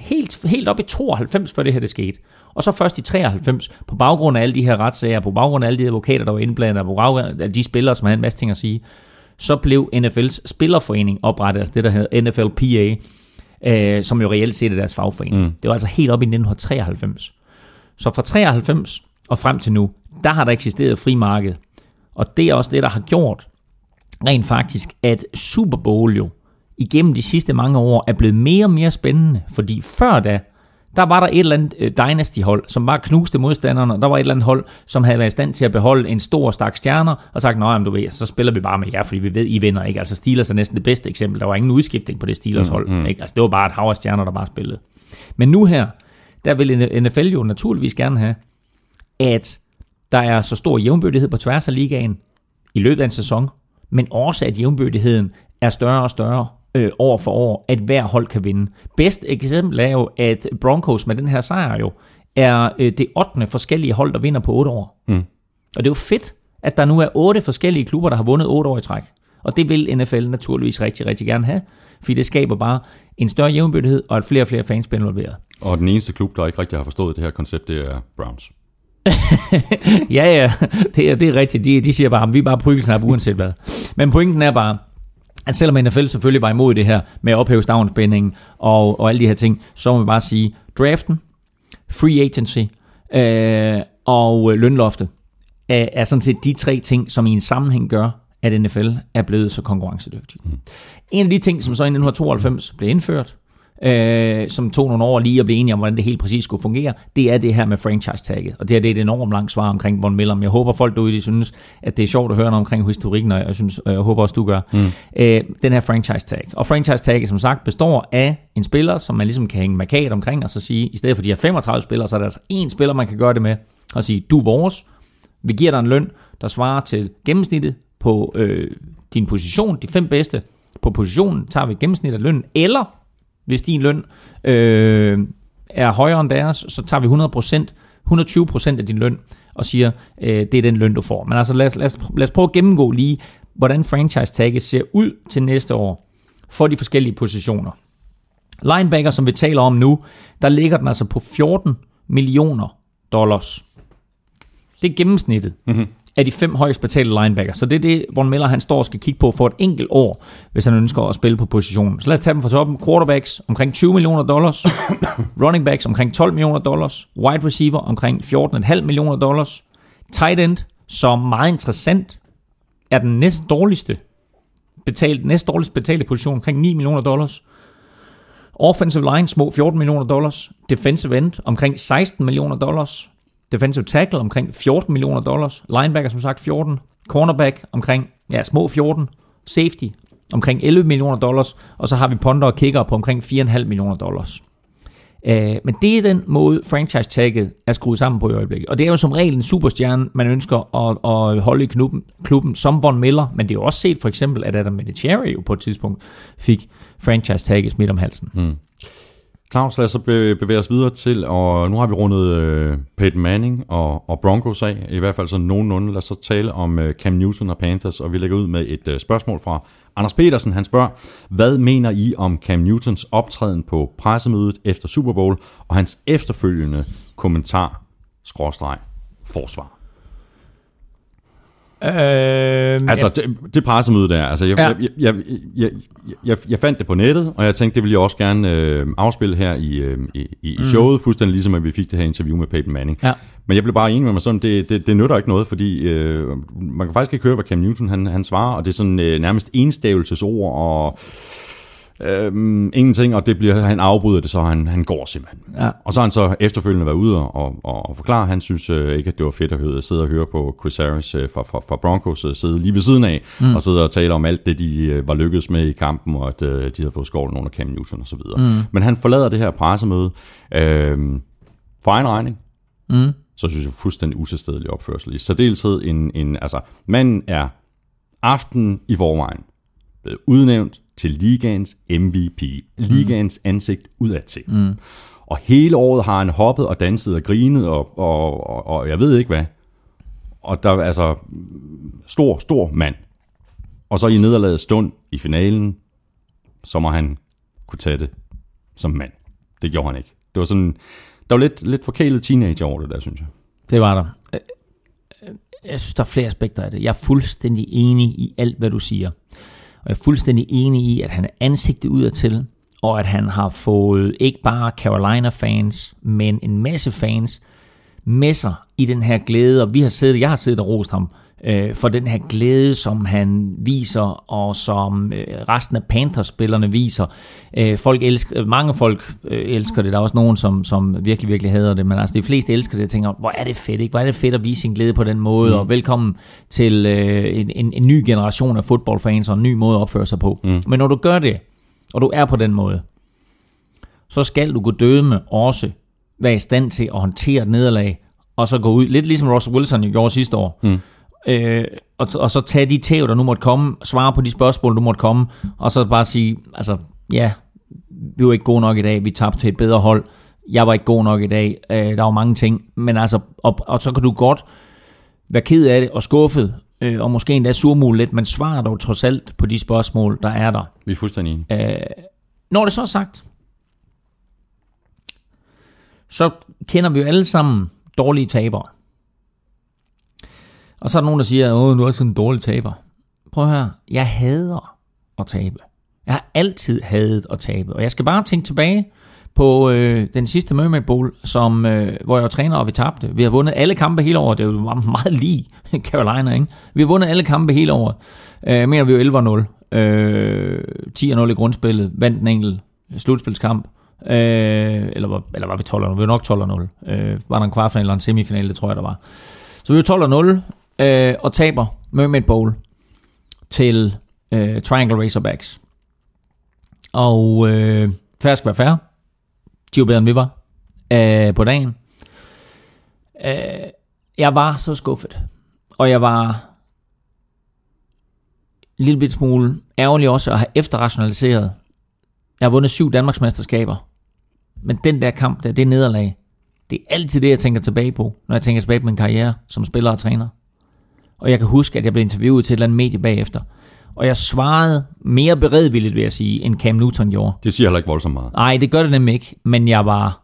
Helt, helt op i 92, før det her det skete. Og så først i 93, på baggrund af alle de her retssager, på baggrund af alle de advokater, der var indblandet, på baggrund af de spillere, som havde en masse ting at sige, så blev NFL's spillerforening oprettet, altså det, der hedder NFLPA, øh, som jo reelt set er deres fagforening. Mm. Det var altså helt op i 1993. Så fra 93 og frem til nu, der har der eksisteret fri marked. Og det er også det, der har gjort rent faktisk, at Super Bowl jo igennem de sidste mange år er blevet mere og mere spændende. Fordi før da, der var der et eller andet øh, Dynasty-hold, som bare knuste modstanderne. Der var et eller andet hold, som havde været i stand til at beholde en stor stak stjerner, og sagt, nej, du ved, så spiller vi bare med jer, fordi vi ved, I vinder. Ikke? Altså Steelers er næsten det bedste eksempel. Der var ingen udskiftning på det Steelers-hold. Mm, mm. Ikke? Altså det var bare et hav af stjerner, der bare spillede. Men nu her, der vil NFL jo naturligvis gerne have, at der er så stor jævnbyrdighed på tværs af ligaen i løbet af en sæson, men også at jævnbyrdigheden er større og større øh, år for år, at hver hold kan vinde. Bedst eksempel er jo, at Broncos med den her sejr jo, er øh, det 8. forskellige hold, der vinder på 8 år. Mm. Og det er jo fedt, at der nu er otte forskellige klubber, der har vundet 8 år i træk. Og det vil NFL naturligvis rigtig, rigtig gerne have, fordi det skaber bare en større jævnbyrdighed, og at flere og flere fans bliver involveret. Og den eneste klub, der ikke rigtig har forstået det her koncept, det er Browns. ja, ja, det er, det er rigtigt. De, de siger bare, at vi er bare prygelknap uanset hvad. Men pointen er bare, at selvom NFL selvfølgelig var imod det her med at ophæve stavnsbindingen og, og alle de her ting, så må vi bare sige, draften, free agency øh, og lønloftet er, er sådan set de tre ting, som i en sammenhæng gør, at NFL er blevet så konkurrencedygtig. Mm. En af de ting, som så i 1992 blev indført, øh, som tog nogle år lige at blive enige om, hvordan det helt præcis skulle fungere, det er det her med franchise-tagget. Og det her det er et enormt langt svar omkring Von Miller. Men jeg håber, folk derude de synes, at det er sjovt at høre noget omkring historikken, og jeg, synes, jeg håber også, du gør. Mm. Øh, den her franchise-tag. Og franchise-tagget, som sagt, består af en spiller, som man ligesom kan hænge markat omkring, og så sige, i stedet for de her 35 spillere, så er der altså én spiller, man kan gøre det med, og sige, du er vores, vi giver dig en løn, der svarer til gennemsnittet på øh, din position, de fem bedste på positionen, tager vi gennemsnit af lønnen, eller hvis din løn øh, er højere end deres, så tager vi 100%, 120% af din løn og siger, øh, det er den løn, du får. Men altså lad os, lad, os, lad os prøve at gennemgå lige, hvordan franchise-tagget ser ud til næste år for de forskellige positioner. Linebacker, som vi taler om nu, der ligger den altså på 14 millioner dollars. Det er gennemsnittet. Mm-hmm af de fem højst betalte linebacker. Så det er det, Von Miller han står og skal kigge på for et enkelt år, hvis han ønsker at spille på positionen. Så lad os tage dem fra toppen. Quarterbacks omkring 20 millioner dollars. running backs omkring 12 millioner dollars. Wide receiver omkring 14,5 millioner dollars. Tight end, som meget interessant, er den næst dårligste betalt, næst dårligst betalte position omkring 9 millioner dollars. Offensive line små 14 millioner dollars. Defensive end omkring 16 millioner dollars. Defensive tackle omkring 14 millioner dollars. Linebacker som sagt 14. Cornerback omkring ja, små 14. Safety omkring 11 millioner dollars. Og så har vi punter og kicker på omkring 4,5 millioner dollars. Uh, men det er den måde, franchise-tagget er skruet sammen på i øjeblikket. Og det er jo som regel en superstjerne, man ønsker at, at holde i klubben, klubben, som Von Miller. Men det er jo også set for eksempel, at Adam Vinatieri jo på et tidspunkt fik franchise-tagget smidt om halsen. Mm. Claus, lad os så bevæge os videre til, og nu har vi rundet øh, Peyton Manning og, og Broncos af, i hvert fald sådan nogenlunde. Lad os så tale om øh, Cam Newton og Panthers, og vi lægger ud med et øh, spørgsmål fra Anders Petersen. Han spørger, hvad mener I om Cam Newtons optræden på pressemødet efter Super Bowl, og hans efterfølgende kommentar, skråstreg, forsvar? Øh, altså, ja. det, det pressemøde der, altså, jeg, ja. jeg, jeg, jeg, jeg, jeg fandt det på nettet, og jeg tænkte, det ville jeg også gerne øh, afspille her i, øh, i, i mm. showet, fuldstændig ligesom, at vi fik det her interview med Peyton Manning. Ja. Men jeg blev bare enig med mig sådan, det, det, det nytter ikke noget, fordi øh, man kan faktisk ikke høre, hvad Cam Newton han, han svarer, og det er sådan øh, nærmest enstavelsesord, og Øhm, ingenting, og det bliver, han afbryder det, så han, han går simpelthen. Ja. Og så har han så efterfølgende været ude og, og, og forklare, han synes øh, ikke, at det var fedt at høre, sidde og høre på Chris Harris øh, fra, fra, fra Broncos øh, sidde lige ved siden af, mm. og sidde og tale om alt det, de øh, var lykkedes med i kampen, og at øh, de havde fået skålet under Cam Newton og så videre. Mm. Men han forlader det her pressemøde øh, for egen regning, Mm. så synes jeg fuldstændig utilstedelig opførsel. I særdeleshed en, en, altså, manden er aften i forvejen blevet udnævnt til ligaens MVP. Ligaens ansigt udad til. Mm. Og hele året har han hoppet og danset og grinet, og, og, og, og jeg ved ikke hvad. Og der er altså stor, stor mand. Og så i nederlaget stund i finalen, så må han kunne tage det som mand. Det gjorde han ikke. Det var sådan, der var lidt, lidt forkælet teenager over det der, synes jeg. Det var der. Øh, øh, Jeg synes, der er flere aspekter af det. Jeg er fuldstændig enig i alt, hvad du siger. Og jeg er fuldstændig enig i, at han er ansigtet udadtil, og at han har fået ikke bare Carolina-fans, men en masse fans med sig i den her glæde. Og vi har siddet, jeg har siddet og rost ham øh, for den her glæde, som han viser, og som øh, resten af Panthers-spillerne viser. Øh, folk elsker, mange folk øh, elsker det. Der er også nogen, som, som virkelig, virkelig hader det. Men altså, de fleste elsker det og tænker, hvor er det fedt, ikke? Hvor er det fedt at vise sin glæde på den måde. Mm. Og velkommen til øh, en, en, en ny generation af fodboldfans og en ny måde at opføre sig på. Mm. Men når du gør det, og du er på den måde, så skal du gå døde med også være i stand til at håndtere et nederlag, og så gå ud, lidt ligesom Russell Wilson jo gjorde sidste år, mm. Øh, og, og så tage de tæv, der nu måtte komme, svare på de spørgsmål, du måtte komme, og så bare sige, altså, ja, vi var ikke gode nok i dag, vi tabte til et bedre hold, jeg var ikke god nok i dag, øh, der var mange ting, men altså, og, og så kan du godt være ked af det og skuffet, øh, og måske endda surmule lidt, men svarer dog trods alt på de spørgsmål, der er der. Vi er fuldstændig enige. Øh, når det så er sagt, så kender vi jo alle sammen dårlige tabere. Og så er der nogen, der siger, åh, nu er jeg sådan en dårlig taber. Prøv at høre, jeg hader at tabe. Jeg har altid hadet at tabe. Og jeg skal bare tænke tilbage på øh, den sidste Mermaid Bowl, som, øh, hvor jeg var træner, og vi tabte. Vi har vundet alle kampe hele året. Det var meget, meget lige Carolina, ikke? Vi har vundet alle kampe hele året. Øh, jeg mener, vi jo 11-0. Øh, 10-0 i grundspillet. Vandt en enkelt slutspilskamp. Øh, eller, var, eller var vi 12 0 Vi var nok 12 0 øh, Var der en kvartfinale eller en semifinale, det tror jeg, der var. Så vi var 12 0 øh, og taber Mermaid Bowl til øh, Triangle Razorbacks. Og øh, færre skal være færre. De var bedre end vi var øh, på dagen. Øh, jeg var så skuffet. Og jeg var en lille bit smule ærgerlig også at have efterrationaliseret. Jeg har vundet syv Danmarksmesterskaber. Men den der kamp, der, det nederlag, det er altid det, jeg tænker tilbage på, når jeg tænker tilbage på min karriere som spiller og træner. Og jeg kan huske, at jeg blev interviewet til et eller andet medie bagefter. Og jeg svarede mere beredvilligt, vil jeg sige, end Cam Newton gjorde. Det siger heller ikke voldsomt meget. Nej, det gør det nemlig ikke. Men jeg var,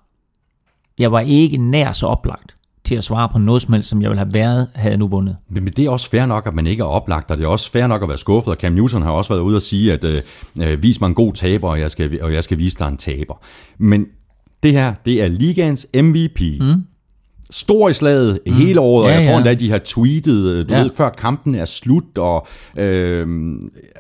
jeg var ikke nær så oplagt til at svare på noget som helst, som jeg ville have været, havde jeg nu vundet. Men men det er også fair nok, at man ikke er oplagt, og det er også fair nok at være skuffet, og Cam Newton har også været ude og sige, at øh, øh, vis mig en god taber, og jeg, skal, og jeg skal vise dig en taber. Men det her, det er ligaens MVP. Mm. Stor i slaget mm. hele året, og Ja, jeg tror ja. endda, de har tweetet, øh, du Ja. ved, før kampen er slut, og, øh,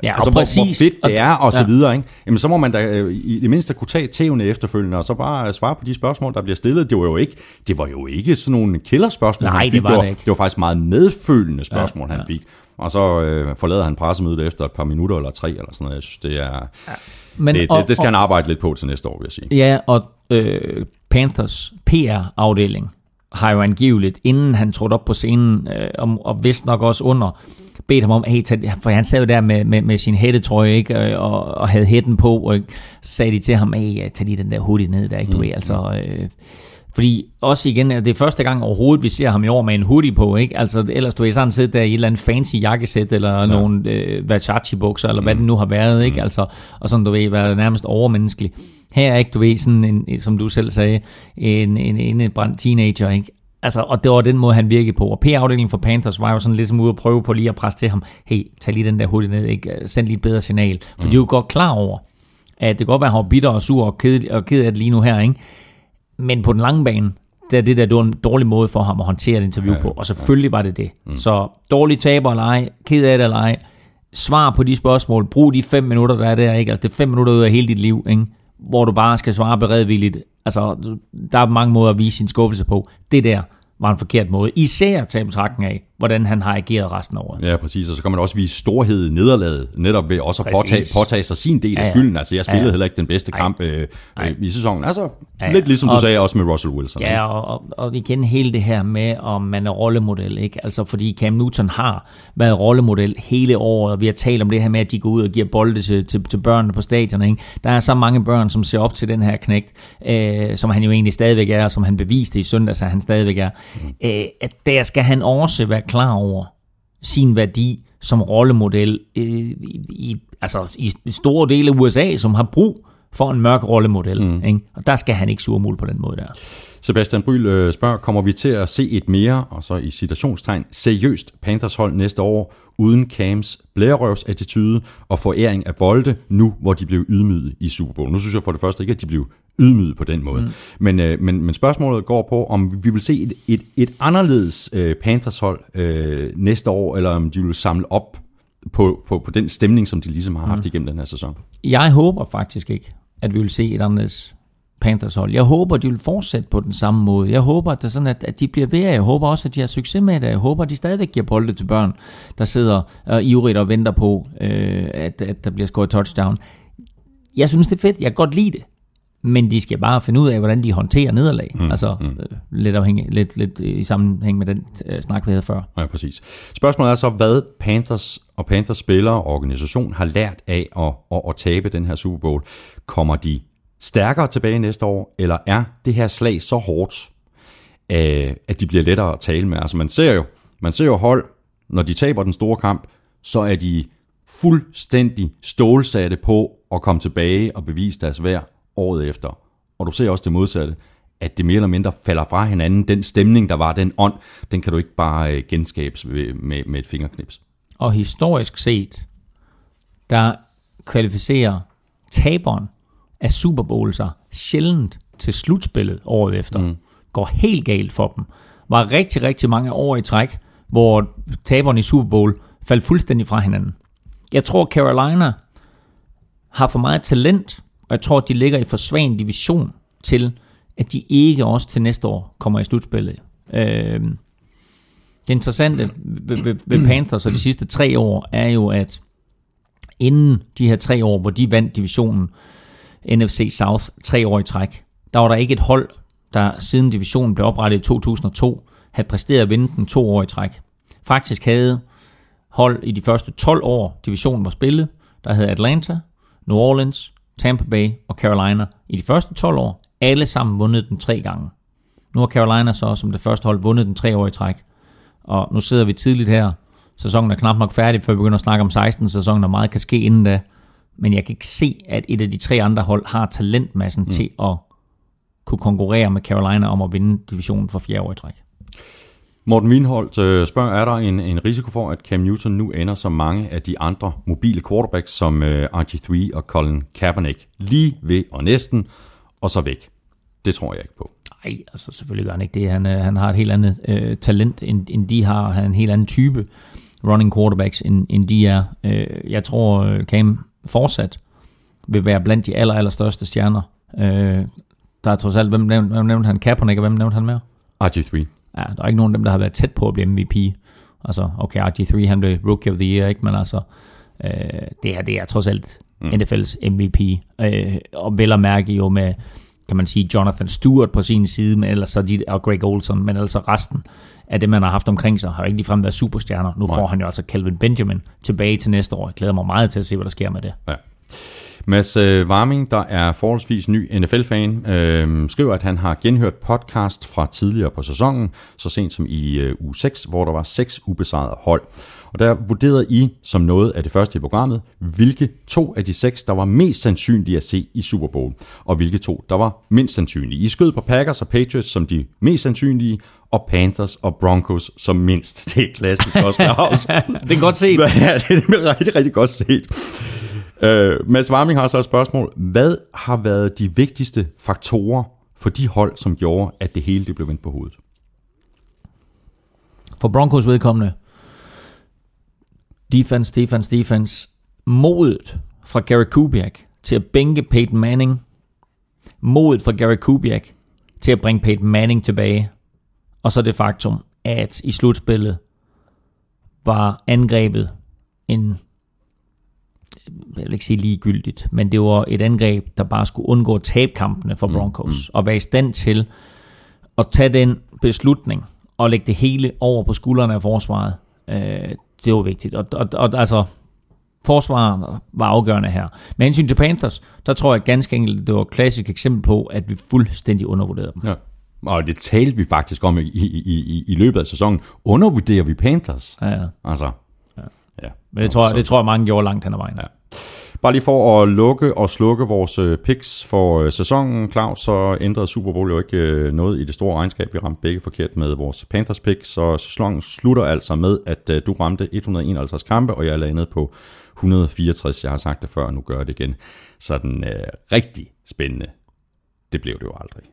Ja, og altså, hvor, hvor præcis. fedt det er, og så Ja. videre. Ikke? Jamen, så må man da øh, i det mindste kunne tage tævne efterfølgende, og så bare øh, svare på de spørgsmål, der bliver stillet. Det var jo ikke, det var jo ikke sådan nogle killerspørgsmål, Nej, han det fik. var det, var, det ikke. det var faktisk meget medfølende spørgsmål, Ja, han ja. fik. Og så øh, forlader han pressemødet efter et par minutter eller tre, eller sådan noget. Jeg synes, det er... Men, Det, det, det skal han arbejde lidt på til næste år, vil jeg sige. Ja, og øh, Panthers PR-afdeling har jo angiveligt, inden han trådte op på scenen, øh, og, og vist nok også under, bedt ham om, hey, tag, for han sad jo der med, med, med sin hættetrøje, ikke, øh, og, og havde hætten på, og så sagde de til ham, hey, tag lige den der hoodie ned der, ikke, du ved, altså... Øh, fordi også igen, det er første gang overhovedet, vi ser ham i år med en hoodie på, ikke? Altså ellers du er sådan siddet der i et eller andet fancy jakkesæt, eller ja. nogle øh, Versace-bukser, eller hvad det nu har været, ikke? Altså, og sådan, du ved, været nærmest overmenneskelig. Her er ikke, du ved, sådan en, som du selv sagde, en, en, en, en brændt teenager, ikke? Altså, og det var den måde, han virkede på. Og P-afdelingen for Panthers var jo sådan lidt som ude at prøve på lige at presse til ham, hey, tag lige den der hoodie ned, ikke? Send lige et bedre signal. For mm. de er jo godt klar over, at det kan godt være, at han var bitter og sur og ked, og ked af det lige nu her, ikke? Men på den lange bane, der det der, det var en dårlig måde for ham at håndtere et interview ja, på. Og selvfølgelig var det det. Mm. Så dårlig taber eller ej, ked af det eller ej, svar på de spørgsmål. Brug de fem minutter, der er der, ikke? Altså det er fem minutter ud af hele dit liv, ikke? Hvor du bare skal svare beredvilligt. Altså, der er mange måder at vise sin skuffelse på. Det der var en forkert måde. Især tage betragtning af, hvordan han har ageret resten af året. Ja, præcis. Og så kan man også vise storhed i nederlaget, netop ved også at påtage, Præcis. påtage sig sin del af Ja, ja. skylden. Altså, jeg spillede Ja, ja. heller ikke den bedste kamp øh, øh, i sæsonen. Altså, Ja, ja. lidt ligesom du Og- sagde også med Russell Wilson. Ja, og, og, og igen hele det her med, om man er rollemodel, ikke? Altså fordi Cam Newton har været rollemodel hele året, og vi har talt om det her med, at de går ud og giver bolde til, til, til børnene på stadion, ikke? Der er så mange børn, som ser op til den her knægt, øh, som han jo egentlig stadigvæk er, og som han beviste i søndags, at han stadigvæk er. Mm. Øh, at der skal han også være klar over sin værdi som rollemodel øh, i, i, altså i store dele af USA, som har brug for en mørk rollemodel. Mm. Ikke? Og der skal han ikke surmule på den måde der. Sebastian Bryl øh, spørger, kommer vi til at se et mere, og så i citationstegn, seriøst Panthers hold næste år, uden Cams blærerøvs attitude og foræring af bolde, nu hvor de blev ydmyget i Super Bowl. Nu synes jeg for det første ikke, at de blev ydmyget på den måde. Mm. Men, øh, men, men spørgsmålet går på, om vi vil se et, et, et anderledes øh, Panthers hold øh, næste år, eller om de vil samle op på, på, på den stemning, som de ligesom har haft mm. igennem den her sæson. Jeg håber faktisk ikke, at vi vil se et anderledes Panthers hold. Jeg håber, de vil fortsætte på den samme måde. Jeg håber, at, det sådan, at, at de bliver ved. Jeg håber også, at de har succes med det. Jeg håber, at de stadigvæk giver bolde til børn, der sidder øh, ivrigt og venter på, øh, at, at der bliver scoret touchdown. Jeg synes, det er fedt. Jeg kan godt lide det. Men de skal bare finde ud af, hvordan de håndterer nederlag. Mm, altså mm. Øh, lidt, afhængig, lidt, lidt i sammenhæng med den øh, snak, vi havde før. Ja, præcis. Spørgsmålet er så, hvad Panthers og Panthers spillere og organisation har lært af at, at, at tabe den her Super Bowl. Kommer de stærkere tilbage næste år, eller er det her slag så hårdt, øh, at de bliver lettere at tale med? Altså man ser jo, man ser jo hold, når de taber den store kamp, så er de fuldstændig stålsatte på at komme tilbage og bevise deres værd året efter. Og du ser også det modsatte, at det mere eller mindre falder fra hinanden. Den stemning, der var, den ånd, den kan du ikke bare genskabe genskabes med, med et fingerknips. Og historisk set, der kvalificerer taberen af Super Bowl sig sjældent til slutspillet året efter. Mm. Går helt galt for dem. Var rigtig, rigtig mange år i træk, hvor taberen i Super Bowl faldt fuldstændig fra hinanden. Jeg tror, Carolina har for meget talent, og jeg tror, de ligger i for svag en division til, at de ikke også til næste år kommer i slutspillet. Øh, det interessante ved, ved, ved Panthers og de sidste tre år er jo, at inden de her tre år, hvor de vandt divisionen NFC South tre år i træk, der var der ikke et hold, der siden divisionen blev oprettet i 2002, havde præsteret at vinde den to år i træk. Faktisk havde hold i de første 12 år, divisionen var spillet, der havde Atlanta, New Orleans, Tampa Bay og Carolina i de første 12 år, alle sammen vundet den tre gange. Nu har Carolina så som det første hold vundet den tre år i træk. Og nu sidder vi tidligt her. Sæsonen er knap nok færdig, før vi begynder at snakke om 16 sæsonen, og meget kan ske inden da. Men jeg kan ikke se, at et af de tre andre hold har talentmassen mm. til at kunne konkurrere med Carolina om at vinde divisionen for fjerde år i træk. Morten Wienholdt øh, spørger, er der en, en risiko for, at Cam Newton nu ender som mange af de andre mobile quarterbacks, som øh, RG3 og Colin Kaepernick, lige ved og næsten, og så væk? Det tror jeg ikke på. Nej, altså selvfølgelig gør han ikke det. Han, øh, han har et helt andet øh, talent, end, end de har. Han er en helt anden type running quarterbacks, end, end de er. Øh, jeg tror, Cam fortsat vil være blandt de aller, aller største stjerner. Øh, der er trods alt, hvem nævnte, hvem nævnte han? Kaepernick, og hvem nævnte han mere? RG3. Ja, der er ikke nogen af dem, der har været tæt på at blive MVP. Altså, okay, RG3, han blev Rookie of the Year, ikke? Men altså, øh, det her, det er trods alt mm. NFL's MVP. Øh, og vel at mærke jo med, kan man sige, Jonathan Stewart på sin side, men ellers så de, og Greg Olson, men altså resten af det, man har haft omkring sig, har ikke ligefrem været superstjerner. Nu Nej. får han jo altså Calvin Benjamin tilbage til næste år. Jeg glæder mig meget til at se, hvad der sker med det. Ja. Mads øh, Warming, der er forholdsvis ny NFL-fan, øh, skriver, at han har genhørt podcast fra tidligere på sæsonen, så sent som i øh, uge 6, hvor der var seks ubesejrede hold. Og der vurderede I, som noget af det første i programmet, hvilke to af de seks, der var mest sandsynlige at se i Super Bowl, og hvilke to, der var mindst sandsynlige. I skød på Packers og Patriots som de mest sandsynlige, og Panthers og Broncos som mindst. Det er klassisk også, Claus. Det er godt set. Ja, det er rigtig, rigtig godt set. Uh, Mads Warming har så et spørgsmål. Hvad har været de vigtigste faktorer for de hold, som gjorde, at det hele det blev vendt på hovedet? For Broncos vedkommende, defense, defense, defense. Modet fra Gary Kubiak til at bænke Peyton Manning. Modet fra Gary Kubiak til at bringe Peyton Manning tilbage. Og så det faktum, at i slutspillet var angrebet en jeg vil ikke sige ligegyldigt, men det var et angreb, der bare skulle undgå at tabe kampene for Broncos, mm, mm. og være i stand til at tage den beslutning og lægge det hele over på skuldrene af forsvaret. Øh, det var vigtigt. Og, og, og altså, forsvaret var afgørende her. Med hensyn til Panthers, der tror jeg ganske enkelt, det var et klassisk eksempel på, at vi fuldstændig undervurderede dem. Ja. Og det talte vi faktisk om i, i, i, i løbet af sæsonen. Undervurderer vi Panthers? Ja, ja. Altså, ja. Men det tror, jeg, det tror jeg mange gjorde langt hen ad vejen. Ja. Bare lige for at lukke og slukke vores øh, picks for øh, sæsonen, Claus, så ændrede Super Bowl jo ikke øh, noget i det store regnskab. Vi ramte begge forkert med vores Panthers picks, så sæsonen slutter altså med, at du ramte 151 kampe, og jeg landede på 164. Jeg har sagt det før, og nu gør jeg det igen. Så den øh, rigtig spændende, det blev det jo aldrig.